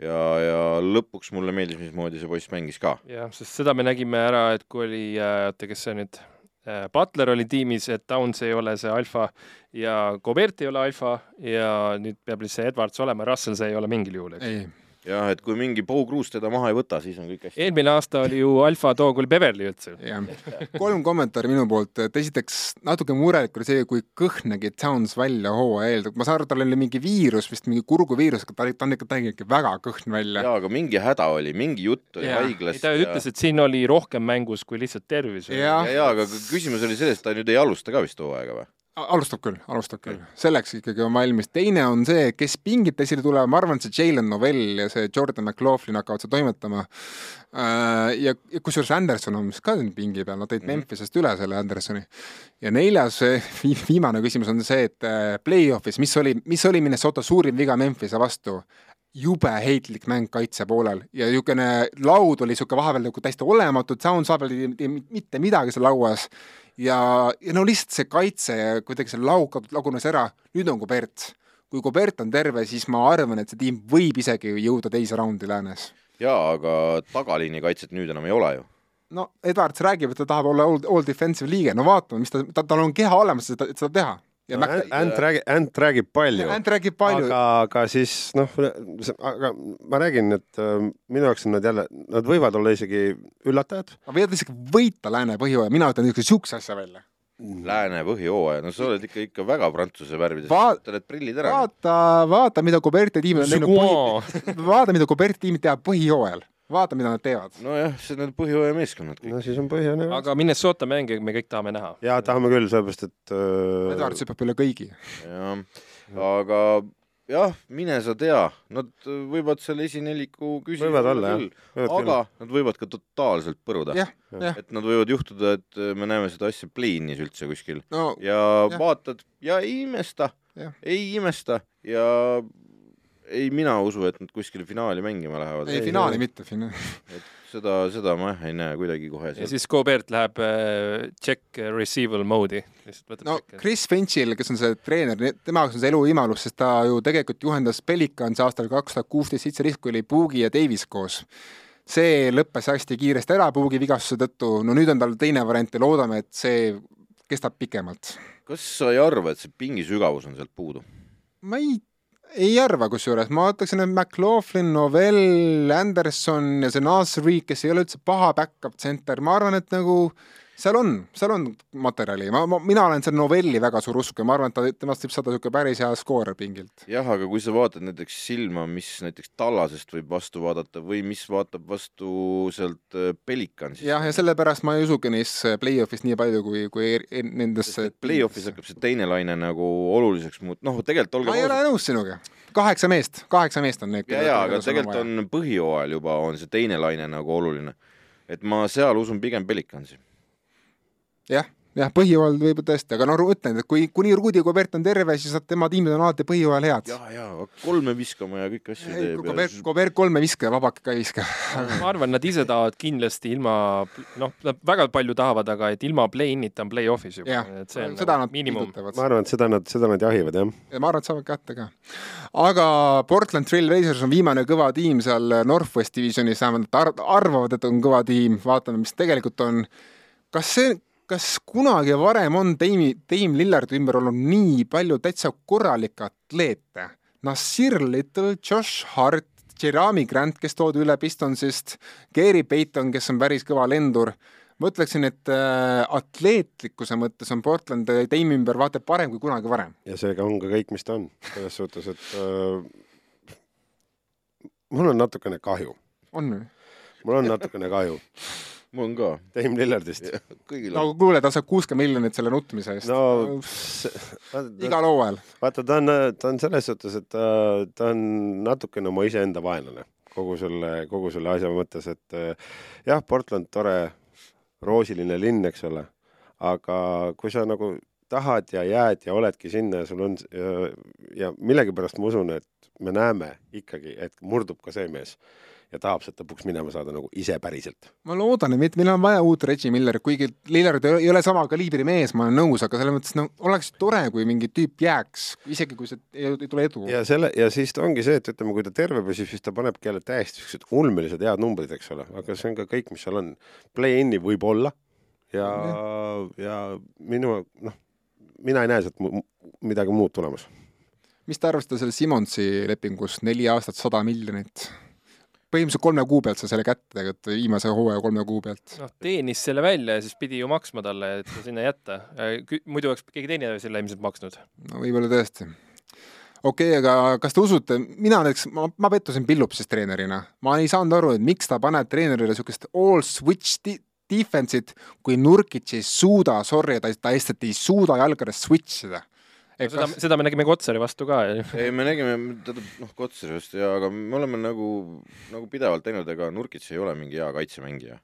ja, ja lõpuks mulle meeldis, mismoodi see poiss mängis ka. jah, sest seda me nägime ära, et kui oli, oota, kes see nüüd, Butler oli tiimis, et Downs ei ole see alfa ja Gobert ei ole alfa ja nüüd peab lihtsalt Edwards olema, Russell see ei ole mingil juhul, eks. jah, et kui mingi Paul Kruus teda maha ei võta, siis on kõik hästi. eelmine aasta oli ju alfa toog oli Beverly üldse. jah. kolm kommentaari minu poolt, et esiteks natuke murelik oli see, kui kõhn nägi Towns välja hooaja eel, ma saan aru, tal oli mingi viirus vist, mingi kurguviirus, aga ta oli, ta on ikka, ta nägi ikka väga kõhn välja. jaa, aga mingi häda oli, mingi jutt oli Jaa. haiglast. ta ütles, et siin oli rohkem mängus kui lihtsalt tervis. Jah. ja, ja, aga küsimus oli selles, et ta nüüd ei alusta ka vist hooaega või? Alustab küll, alustab küll, selleks ikkagi on valmis. teine on see, kes pingit esile tulevad, ma arvan, et see Jalen Novell ja see Jordan McLaughlin hakkavad seda toimetama. ja, ja kusjuures Anderson on vist ka siin pingi peal, nad tõid mm. Memphisest üle selle Andersoni. ja neljas vi viimane küsimus on see, et äh, play-off'is, mis oli, mis oli Minnesota suurim viga Memphise vastu jube heitlik mäng kaitse poolel ja niisugune laud oli niisugune vahepeal nagu täiesti olematu, Sounds vahepeal ei teinud mitte midagi seal lauas ja, ja no lihtsalt see kaitse kuidagi see lauk lagunes ära, nüüd on Kubert. kui Kubert on terve, siis ma arvan, et see tiim võib isegi jõuda teise raundi läänes. jaa, aga tagaliini kaitset nüüd enam ei ole ju. no Edwards räägib, et ta tahab olla all, all defensive liige, no vaatame, mis ta, ta, tal on keha olemas, et seda teha. Ja no, Mac- Ant räägib, Ant räägib palju. Ant räägib palju aga, aga siis noh, aga ma räägin, et äh, minu jaoks on nad jälle, nad võivad olla isegi üllatajad. võivad isegi võita lääne põhjooaja, mina ütlen niisuguse siukse asja välja. Lääne põhihooaja, no sa oled ikka, ikka väga prantsuse värvides Va-, võta need prillid ära. vaata, vaata, mida Kuberti tiim on teinud vaata, mida Kuberti tiimid teevad põhijooajal, vaata, mida nad teevad. nojah, see on põhihooaja meeskonnad kõik. no siis on põhjane. aga Minnesota mänge me kõik tahame näha. jaa, tahame küll, sellepärast et äh, Edwards hüppab üle kõigi. jah, aga jah, mine sa tea, nad võivad selle esineliku küsida Võivad olla, jah. küll, aga nad võivad ka totaalselt põruda. et nad võivad juhtuda, et me näeme seda asja play-in'is üldse kuskil no ja Jah. vaatad ja ei imesta ei imesta ja ei mina usu, et nad kuskile finaali mängima lähevad. ei finaali mitte, fina-. seda, seda ma jah ei näe kuidagi kohe ja. siis Gobert läheb äh, check receival mode'i, lihtsalt võtab no check'i. Chris Finchil, kes on see treener, tema jaoks on see elu imalus, sest ta ju tegelikult juhendas Pelicans aastal kaks tuhat kuusteist, seitseteist, kui oli Puugi ja Davis koos. see lõppes hästi kiiresti ära Puugi vigastuse tõttu, no nüüd on tal teine variant ja loodame, et see kestab pikemalt. kas sa ei arva, et see pingi sügavus on sealt puudu? ma ei, ei arva kusjuures, ma ütleksin, et McLaughlin, Novell, Anderson ja see Nasri, kes ei ole üldse paha back-up center, ma arvan, et nagu seal on, seal on materjali, ma, ma, mina olen seal Novelli väga suur usku ja ma arvan, et ta, temast võib saada niisugune päris hea skoorer pingilt. jah, aga kui sa vaatad näiteks silma, mis näiteks Tallasest võib vastu vaadata või mis vaatab vastu sealt äh, Pelicansist. jah, ja sellepärast ma ei usugi neisse play-off'is nii palju kui, kui er, er, nendesse Play-off'is hakkab see teine laine nagu oluliseks muut-, noh, tegelikult ma olgem ei ole nõus sinuga. kaheksa meest, kaheksa meest on need. ja, ja, aga tegelikult on põhijooajal juba on see teine laine nagu oluline. et ma seal usun pigem Pelicansi. jah, jah, põhjooajal võib tõesti, aga no ütlen, et kui, kuni Rudi Gobert on terve, siis nad- tema tiimid on alati põhjooajal head. ja, ja kolme viskama ja kõiki asju teeb. Gobert, Gobert kolme ei viska ja Vabak ka ei viska. ma arvan, nad ise tahavad kindlasti ilma, noh, nad väga palju tahavad, aga et ilma play-in'ita on play-off'is juba et see on seda nagu nad miinimum. ma arvan, et seda nad, seda nad jahivad jah. ja ma arvan, et saavad kätte ka. aga Portland Trail Blazers on viimane kõva tiim seal Northwest Divisionis, vähemalt ar arvavad, et on kõva tiim, vaatame, mis tegelikult on. kas see, kas kunagi varem on Dame, Dame Lillardi ümber olnud nii palju täitsa korralikke atleete? Nasir Little, Josh Hart, Jerami Grant, kes toodi üle Pistonsist, Gary Payton, kes on päris kõva lendur ma ütleksin, et äh, atleetlikkuse mõttes on Portland Dame'i ümber vaata parem kui kunagi varem. ja seega on ka kõik, mis ta on, selles suhtes, et äh, mul on natukene kahju, on või? mul on natukene kahju mul on ka. Dame Lillardist. no on. kuule, ta saab kuuskümmend miljonit selle nutmise eest no igal hooajal. vaata, ta on, ta on selles suhtes, et ta, ta on natukene oma iseenda vaenlane kogu selle, kogu selle asja mõttes, et äh, jah, Portland tore roosiline linn, eks ole, aga kui sa nagu tahad ja jääd ja oledki sinna ja sul on ja, ja millegipärast ma usun, et me näeme ikkagi, et murdub ka see mees ja tahab sealt lõpuks minema saada nagu ise päriselt. ma loodan, et meil on vaja uut Reggie Millerit, kuigi Lillard ei ole sama kaliibri mees, ma olen nõus, aga selles mõttes no oleks tore, kui mingi tüüp jääks, isegi kui see ei, ei tule edu. ja selle ja siis ongi see, et ütleme, kui ta terve püsib, siis ta panebki jälle täiesti siuksed ulmelised head numbrid, eks ole, aga see on ka kõik, mis seal on. Play-in'i võib olla ja, ja minu noh, mina ei näe sealt midagi muud tulemas. mis te arvasite sellest Simonsi lepingust, neli aastat, sada miljonit? Põhimõtteliselt kolme kuu pealt sai selle kätte tegelikult, viimase hooaja kolme kuu pealt. noh, teenis selle välja ja siis pidi ju maksma talle, et sinna jätta. muidu oleks keegi teine selle ilmselt maksnud. no võib-olla tõesti. okei okay,, aga kas te usute, mina näiteks, ma, ma pettusin Pillupsis treenerina. ma ei saanud aru, et miks ta paneb treenerile niisugust all switch defense'it, kui Nurkic ei suuda, sorry, ta, ta lihtsalt ei suuda jalgadest switch ida Kas... seda, seda me nägime Kotsari vastu ka. ei, me nägime, tähendab, noh, Kotsari vastu jaa, aga me oleme nagu, nagu pidevalt teinud, ega Nurkits ei ole mingi hea kaitsemängija.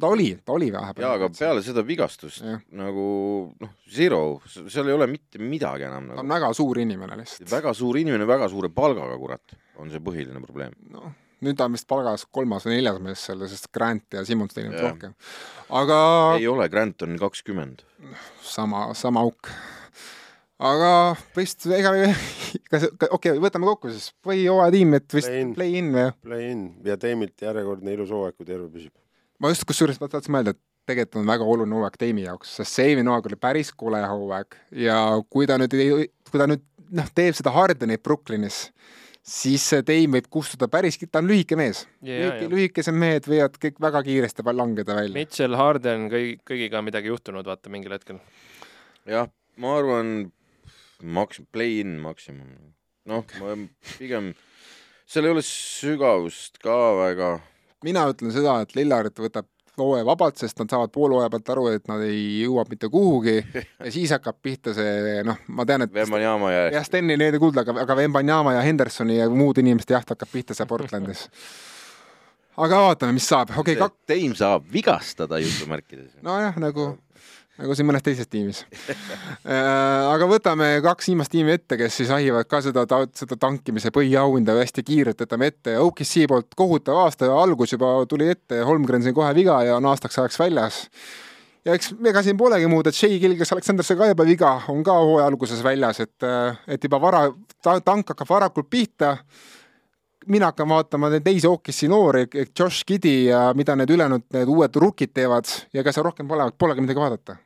ta oli, ta oli vahepeal. jaa, aga peale seda vigastust ja. nagu noh, zero, seal ei ole mitte midagi enam nagu. ta on väga suur inimene lihtsalt. väga suur inimene, väga suure palgaga, kurat, on see põhiline probleem. noh nüüd ta on vist palgas kolmas või neljas mees seal, sest Grant ja Simmons teenivad rohkem. aga ei ole, Grant on kakskümmend. sama, sama auk aga vist ega, kas, okei okay,, võtame kokku siis, põhijooaja tiim, et vist play-in play või? Play-in ja Teemilt järjekordne ilus hooaeg, kui terve püsib. ma just kusjuures tahtsin mõelda, et tegelikult on väga oluline hooaeg Teemi jaoks, sest see eelmine hooaeg oli päris kole hooaeg ja kui ta nüüd, kui ta nüüd noh, teeb seda Hardenit Brooklynis, siis see Teim võib kustuda päris, ta on lühike mees yeah,. lühike, lühikesed mehed võivad kõik väga kiiresti langeda välja. Mitchell, Harden, kõigi, kõigiga on midagi juhtunud, vaata mingil hetkel. jah, ma arvan, maks-, play-in maksimum. noh, ma pigem, seal ei ole sügavust ka väga. mina ütlen seda, et Lillard võtab hooaja vabalt, sest nad saavad poole hooaja pealt aru, et nad ei jõua mitte kuhugi ja siis hakkab pihta see noh, ma tean, et Vembanyama ja jah, Steni need ei kuulda, aga, aga Vembanyama ja Hendersoni ja muude inimeste jaht hakkab pihta seal Portlandis aga vaatame, mis saab, okei okay, kak-. Teim saab vigastada jutumärkides. nojah, nagu nagu siin mõnes teises tiimis äh, aga võtame kaks viimast tiimi ette, kes siis ahivad ka seda, seda tankimise põhiauhinda hästi kiirelt võtame ette. OKC poolt kohutav aasta algus juba tuli ette, Holmgren sai kohe viga ja on aastaks ajaks väljas ja eks ega siin polegi muud, et Shea Gilgis Aleksander juba viga, on ka hooaja alguses väljas, et, et juba vara ta,, tank hakkab varakult pihta. mina hakkan vaatama neid teisi Okissi noori, Josh Giddy ja mida need ülejäänud, need uued rukid teevad ja ega seal rohkem pole, polegi midagi vaadata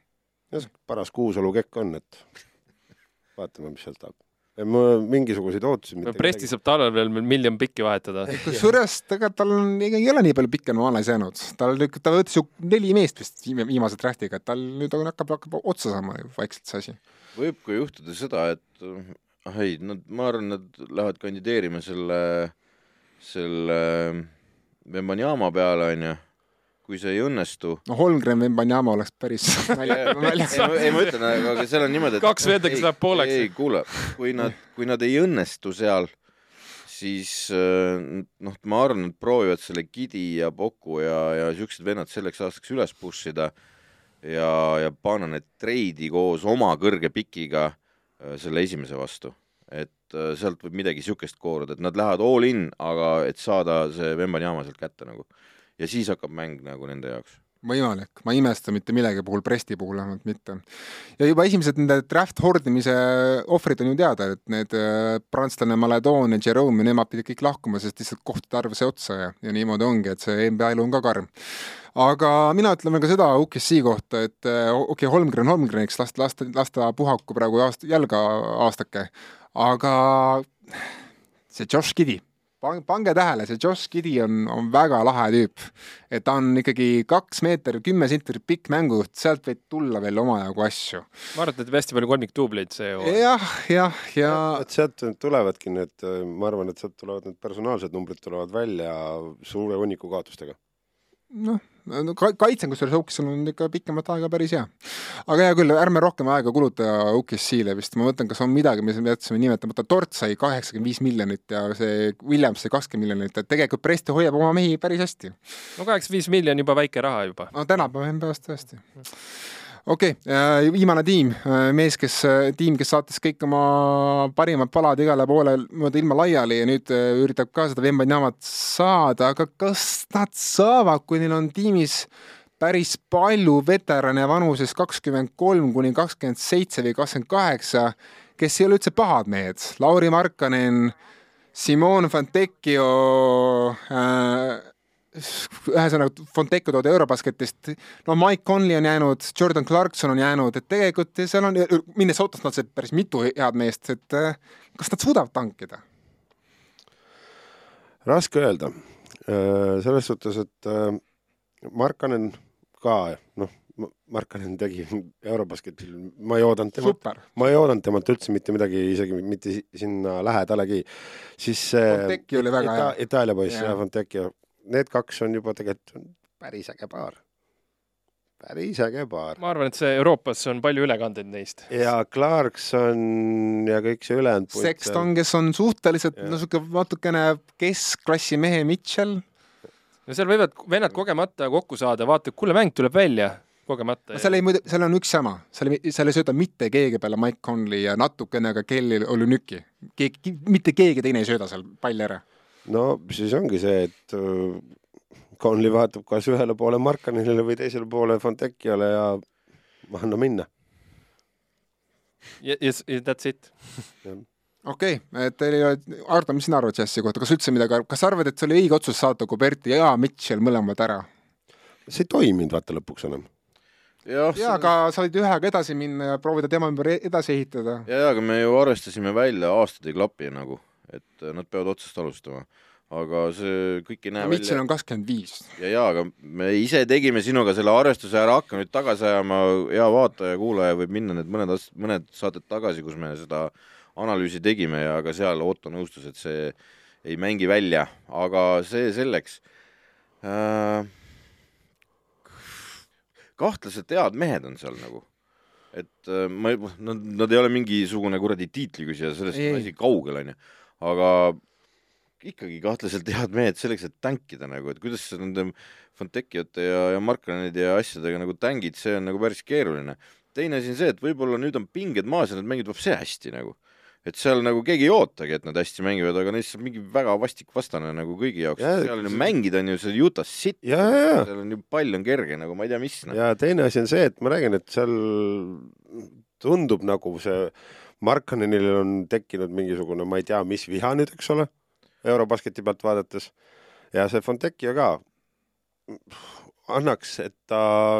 paras Kuusalu kekk on, et vaatame, mis sealt saab. mul mingisuguseid ootusi no Presti saab talvel veel miljon pikki vahetada. kusjuures tegelikult tal on, ei ole nii palju pikke no alles jäänud, tal, ta võttis ju neli meest vist viimase draftiga, et tal nüüd on, hakkab, hakkab otsa saama vaikselt see asi. võib ka juhtuda seda, et ah ei, nad, ma arvan, nad lähevad kandideerima selle, selle Vembanyama peale, onju kui see ei õnnestu. no Holmgren Wembanyama oleks päris naljakas ei, ma ütlen, aga seal on niimoodi, et kaks venda, kes läheb pooleks. ei, kuule, kui nad, kui nad ei õnnestu seal, siis äh, noh, ma arvan, nad proovivad selle Gidi ja Poku ja, ja siuksed vennad selleks aastaks üles push ida ja, ja panna need treidi koos oma kõrge pikiga äh, selle esimese vastu et äh, sealt võib midagi siukest kooruda, et nad lähevad all in, aga et saada see Vembanyama sealt kätte nagu ja siis hakkab mäng nagu nende jaoks võimalik, ma ei imesta mitte millegi puhul, Presti puhul vähemalt mitte. ja juba esimesed nende draft hordimise ohvrid on ju teada, et need äh, prantslane Maledon ja Jerome ja nemad pidid kõik lahkuma, sest lihtsalt kohtade arv sai otsa ja, ja niimoodi ongi, et see NBA elu on ka karm. aga mina ütlen veel ka seda UKC kohta, et äh, okei okay,, Holmgren Holmgreniks, las, las las ta puhaku praegu aasta, jalga aastake, aga see Josh Giddy pange tähele, see Josh Giddy on, on väga lahe tüüp. et ta on ikkagi kaks meeter, kümme sentimeetrit pikk mängujuht, sealt võib tulla veel omajagu asju. ma arvan, et hästi palju kolmikduubleid see hooaeg. jah, jah, ja, ja.... et sealt tulevadki need, ma arvan, et sealt tulevad need personaalsed numbrid tulevad välja suure hunniku kaotustega. Noh no kaitse on kusjuures Ouksil on ikka pikemat aega päris hea. aga hea küll, ärme rohkem aega kuluta Oukissile vist, ma mõtlen, kas on midagi, mis me jätsime nimetamata, Tort sai kaheksakümmend viis miljonit ja see Williams sai kakskümmend miljonit, et tegelikult Presti hoiab oma mehi päris hästi. no kaheksakümmend viis miljonit juba väike raha juba. no tänapäeva NBA-s tõesti okei okay,, viimane tiim, mees, kes, tiim, kes saatis kõik oma parimad palad igale poole mööda ilma laiali ja nüüd üritab ka seda Vembanyama't saada, aga kas nad saavad, kui neil on tiimis päris palju veterane vanuses kakskümmend kolm kuni kakskümmend seitse või kakskümmend kaheksa, kes ei ole üldse pahad mehed, Lauri Markkanen, Simon Fontecchio äh,, ühesõnaga Fontecchio toodi Eurobasketist, no Mike Conley on jäänud, Jordan Clarkson on jäänud, et tegelikult seal on, Minnesotast nad said päris mitu head meest, et äh, kas nad suudavad tankida? raske öelda, äh, selles suhtes, et äh, Markanen ka, noh, Markanen tegi Eurobasketil, ma ei oodanud temalt, ma ei oodanud temalt üldse mitte midagi, isegi mitte sinna lähedalegi, siis Fontecchio oli väga Ita hea. Itaalia poiss ja Fontecchio, need kaks on juba tegelikult päris äge paar. päris äge paar. ma arvan, et see Euroopas on palju ülekandeid neist. ja Clarkson ja kõik see ülejäänud Sexton, kes on suhteliselt no niisugune natukene keskklassi mehe Mitchell. no seal võivad vennad kogemata kokku saada, vaata, kuule, mäng tuleb välja kogemata. seal ei muidu, seal on üks jama, seal ei, seal ei sööda mitte keegi peale Mike Conley ja natukene ka Kelly Olünüki. keegi, mitte keegi teine ei sööda seal palli ära. No siis ongi see, et äh, Conley vaatab kas ühele poole Markanile või teisele poole Fontecchiole ja anna minna. ja that's it. okei okay,, et teil ei ole, Ardo, mis sina arvad Jazzi kohta, kas üldse midagi, kas sa arvad, et see oli õige otsus saata Kuberti ja Mitchell mõlemad ära? see ei toiminud vaata lõpuks enam. jah, jaa, aga sa võid ühega edasi minna ja proovida tema ümber e-, edasi ehitada. ja, ja aga me ju arvestasime välja, aastad ei klapi nagu, et nad peavad otsast alustama. aga see kõik ei näe Mitchell välja. on kakskümmend viis. ja, ja aga me ise tegime sinuga selle arvestuse ära, hakka nüüd tagasi ajama, hea vaataja, kuulaja võib minna need mõned, mõned saated tagasi, kus me seda analüüsi tegime ja ka seal Otto nõustus, et see ei mängi välja, aga see selleks äh, kahtlaselt head mehed on seal nagu. et äh, ma ei, nad, nad ei ole mingisugune kuradi tiitliküsija, sellest on asi kaugel, onju. Aga ikkagi kahtlaselt head mehed selleks, et tänkida nagu, et kuidas sa nende Fontecchiote ja, ja Markranide ja asjadega nagu tängid, see on nagu päris keeruline. teine asi on see, et võib-olla nüüd on pinged maas ja nad mängivad vapse hästi nagu et seal nagu keegi ei ootagi, et nad hästi mängivad, aga neist saab mingi väga vastik vastane nagu kõigi jaoks. Ja, seal on ju mängida on ju see Utah City, seal on ju pall on kerge nagu ma ei tea, mis noh. ja teine asi on see, et ma räägin, et seal tundub nagu see Markanenil on tekkinud mingisugune, ma ei tea, mis viha nüüd, eks ole, Eurobasketi pealt vaadates ja see Fontecchio ka annaks, et ta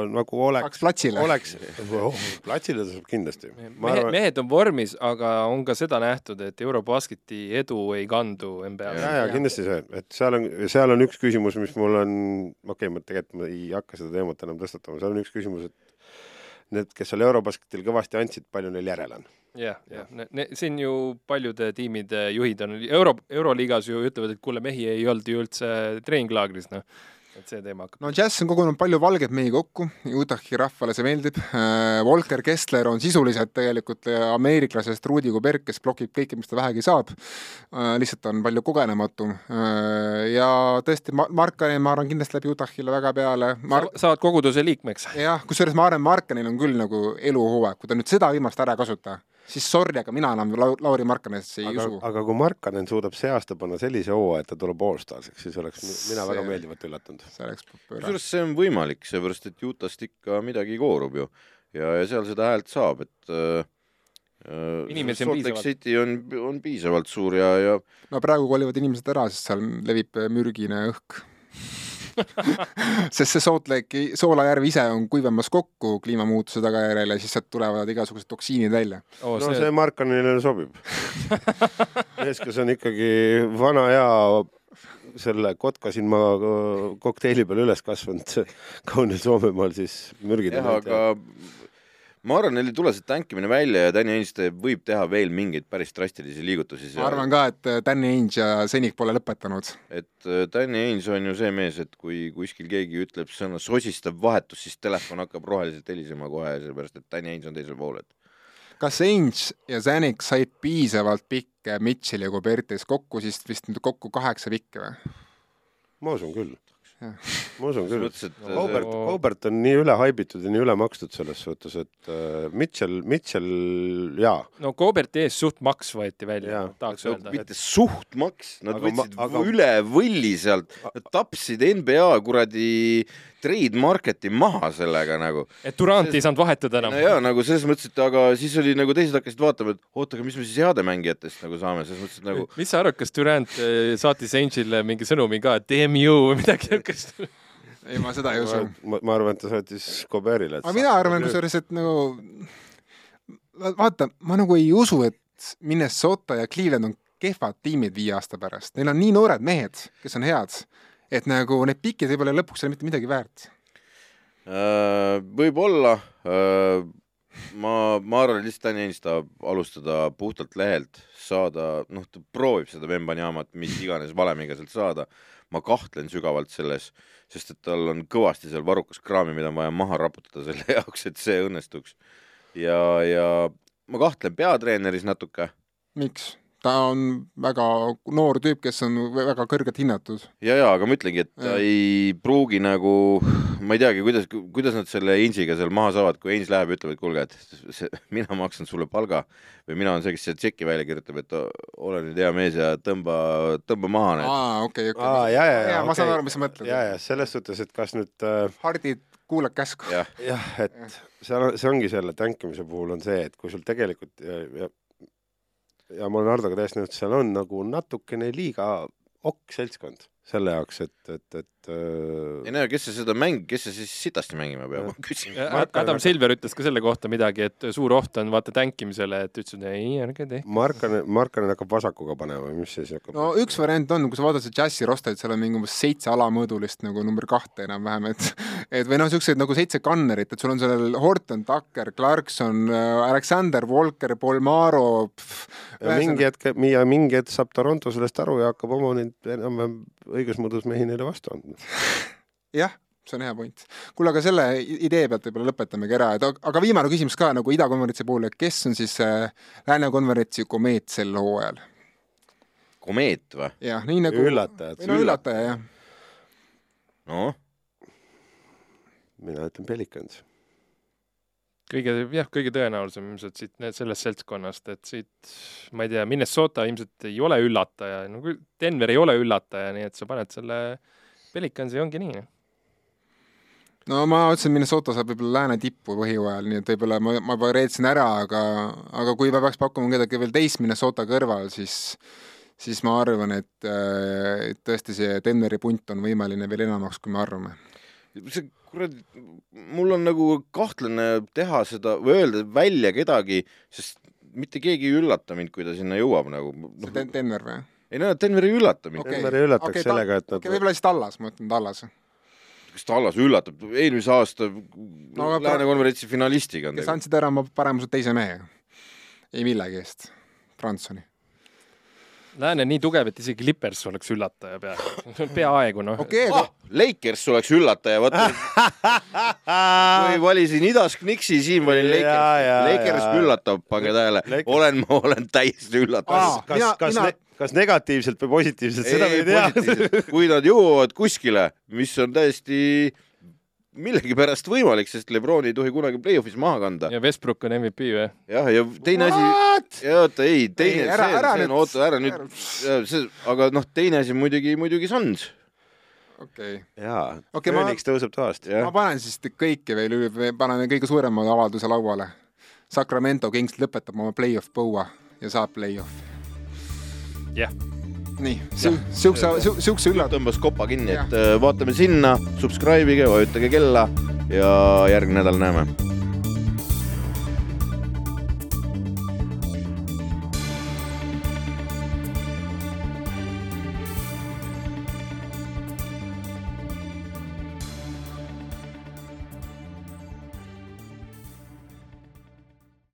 nagu oleks, platsile. oleks oh,, platsile ta saab kindlasti. mehed, mehed on vormis, aga on ka seda nähtud, et Eurobasketi edu ei kandu NBA-le. ja, ja kindlasti see, et seal on, seal on üks küsimus, mis mul on, okei okay,, ma tegelikult ma ei hakka seda teemat enam tõstatama, seal on üks küsimus, et need, kes seal Eurobasketil kõvasti andsid, palju neil järel on? Jah, jah, siin ju paljude tiimide juhid on euro, euroliigas ju ütlevad, et kuule, mehi ei olnud ju üldse treeninglaagris, noh. et see teema hakkab. no Jazz on kogunud palju valgeid mehi kokku, Utahi rahvale see meeldib. Volker Kessler on sisuliselt tegelikult ameeriklasest Rudi Gobert, kes blokib kõike, mis ta vähegi saab. lihtsalt on palju kogenematu. ja tõesti, Markani, ma arvan, kindlasti läheb Utahile väga peale Mar. saavad koguduse liikmeks. jah, kusjuures ma arvan, Markanil on küll nagu eluhooaeg, kui ta nüüd seda viimast ära ei kasuta siis sorry, aga mina enam Lau-, Lauri Markanesse ei aga, usu. aga kui Markanen suudab see aasta panna sellise hooaja, et ta tuleb allstars'iks, siis oleks mina See- väga meeldivalt üllatunud. see oleks pööra. kusjuures see on võimalik, seepärast et Utah'st ikka midagi koorub ju ja, ja seal seda häält saab, et äh, äh, Inimesi on piisavalt. City on, on piisavalt suur ja, ja no praegu kolivad inimesed ära, sest seal levib mürgine õhk sest see Salt Lake'i Soolajärv ise on kuivamas kokku kliimamuutuse tagajärjel ja siis sealt tulevad igasugused toksiinid välja. oh, no see, see Markanile sobib. mees, kes on ikkagi vana hea selle Kotka silma kokteili peal üles kasvanud kaunil Soomemaal, siis mürgid jah, aga ma arvan, neil ei tule see tänkimine välja ja Danny Ainste võib teha veel mingeid päris drastilisi liigutusi ma arvan ka, et Danny Ainge ja Senik pole lõpetanud. et äh, Danny Ainge on ju see mees, et kui kuskil keegi ütleb sõna sosistav vahetus, siis telefon hakkab roheliselt helisema kohe, sellepärast et Danny Ainge on teisel pool, et kas Ainge ja Zanik said piisavalt pikke Mitchell ja Kubertis kokku, siis vist nüüd kokku kaheksa pikki või? ma usun küll. Ma usun küll. et äh, Aubert. Aubert on nii üle haibitud ja nii üle makstud selles suhtes, et äh, Mitchell, Mitchell jaa, no Koberti eest suht maks võeti välja tahaks no, öelda. mitte suht maks, nad Aga ma- võtsid aga- üle võlli sealt, nad tapsid NBA kuradi trade market'i maha sellega nagu. et Durant ei saanud vahetada enam no jaa, nagu selles mõttes, et aga siis oli nagu teised hakkasid vaatama, et oota, aga mis me siis heade mängijatest nagu saame, selles mõttes, et nagu mis sa arvad, kas Durant eh, saatis Angel mingi sõnumi ka, et damn you või midagi niisugust? ei, ma seda ei usu. ma, arvan, et ta saatis Koberile. aga mina arvan kusjuures, et nagu va- vaata, ma nagu ei usu, et Minnesota ja Cleveland on kehvad tiimid viie aasta pärast, neil on nii noored mehed, kes on head, et nagu need pikid lõpuks ei ole mitte midagi väärt. äh, võib-olla äh, ma, ma arvan, lihtsalt Dan James tahab alustada puhtalt lehelt, saada, noh, ta proovib seda Vembanyaamat mis iganes valemiga sealt saada. ma kahtlen sügavalt selles, sest et tal on kõvasti seal varukas kraami, mida on vaja maha raputada selle jaoks, et see õnnestuks. ja, ja ma kahtlen peatreeneris natuke miks? Ta on väga noor tüüp, kes on väga kõrgelt hinnatud. ja, ja aga ma ütlengi, et ta Jah. ei pruugi nagu, ma ei teagi, kuidas, kuidas nad selle Ainsiga seal maha saavad, kui Ains läheb ja ütleb, et kuulge, et see, mina maksan sulle palga või mina olen see, kes selle tšeki välja kirjutab, et ole nüüd hea mees ja tõmba, tõmba maha need. aa, okei, okei. aa, ja, ja, ja, ma saan aru, mis sa mõtled. ja, ja selles suhtes, et kas nüüd äh, hardid, kuula käsku. jah, et seal on, see ongi selle tänkimise puhul on see, et kui sul tegelikult ja, ja, ja ma olen Hardoga täiesti nõus, seal on nagu natukene liiga okk seltskond selle jaoks, et, et, et ei äh, no ja kes see seda mäng, kes see siis sitasti mängima peab, ma küsin. Adam Silver ütles ka selle kohta midagi, et suur oht on vaata tänkimisele, et ütles, et ei, ärge tehke. Markanen, Markanen hakkab vasakuga panema või mis see siis hakkab no üks variant on, kui sa vaatad seda džässi rosterit, seal on mingi umbes seitse alamõõdulist nagu number kahte enam-vähem, et et või noh, siukseid nagu seitse kannerit, et sul on sellel Horton, Tucker, Clarkson, Alexander, Walker, Polmaro. mingi hetk, ja mingi hetk saab Toronto sellest aru ja hakkab oma neid enam-vähem õigusmõõdus mehi neile vastu andma. jah, see on hea point. kuule, aga selle idee pealt võib-olla lõpetamegi ära, et ag- aga viimane küsimus ka nagu idakonverentsi puhul, et kes on siis äh, Lääne konverentsi komeet sel hooajal? komeet või? jah, nii nagu üllatajad või. no üllataja jah. noh, mina ütlen Pelicans. kõige, jah, kõige tõenäolisem ilmselt siit, sellest seltskonnast, et siit, ma ei tea, Minnesota ilmselt ei ole üllataja, no kui Denver ei ole üllataja, nii et sa paned selle Pelicansi, ongi nii. no ma ütlesin, Minnesota saab võib-olla lääne tippu põhjooajal, nii et võib-olla ma, ma juba reetsin ära, aga, aga kui ma peaks pakkuma kedagi veel teist Minnesota kõrval, siis siis ma arvan, et, et tõesti see Denveri punt on võimeline veel enamaks, kui me arvame. See kuradi, mul on nagu kahtlane teha seda või öelda välja kedagi, sest mitte keegi ei üllata mind, kui ta sinna jõuab nagu. see Den- Denver või? ei no Denver ei üllata mind okay.. Denver ei üllataks okay, sellega, et nad okei, võib-olla siis Tallas, ma ütlen Tallas, kas Tallas üllatab, eelmise aasta No no, Lääne konverentsi finalistiga on kes tegu. andsid ära oma paremuselt teise mehe. ei millegi eest, Fransoni. Lääne nii tugev, et isegi Clippers oleks üllataja peaaegu, peaaegu noh. okei ah,, Lakers oleks üllataja, vaata. kui valisin idas Knixi, siin valin Lakers. Lakers üllatab, pange tähele olen, ma olen täiesti üllatav. kas mina-, kas mina- mina..., kas negatiivselt või positiivselt, seda me ei tea. kui nad jõuavad kuskile, mis on täiesti millegipärast võimalik, sest Lebron ei tohi kunagi play-off'is maha kanda. ja Westbrook on MVP või? jah, ja teine asi, oota, ei, teine, see see on, oota, ära nüüd, see, aga noh, teine asi muidugi, muidugi Suns. okei. jaa, Okei, ma- Phoenix tõuseb toast. jah ma, panen siis kõike veel paneme kõige suurema avalduse lauale. Sacramento Kings lõpetab oma play-off põua ja saab play-off'i. jah, nii, siukse, siukse üllatuse. tõmbas kopa kinni, et äh, vaatame sinna, subscribe ige, vajutage kella ja järgmine nädal näeme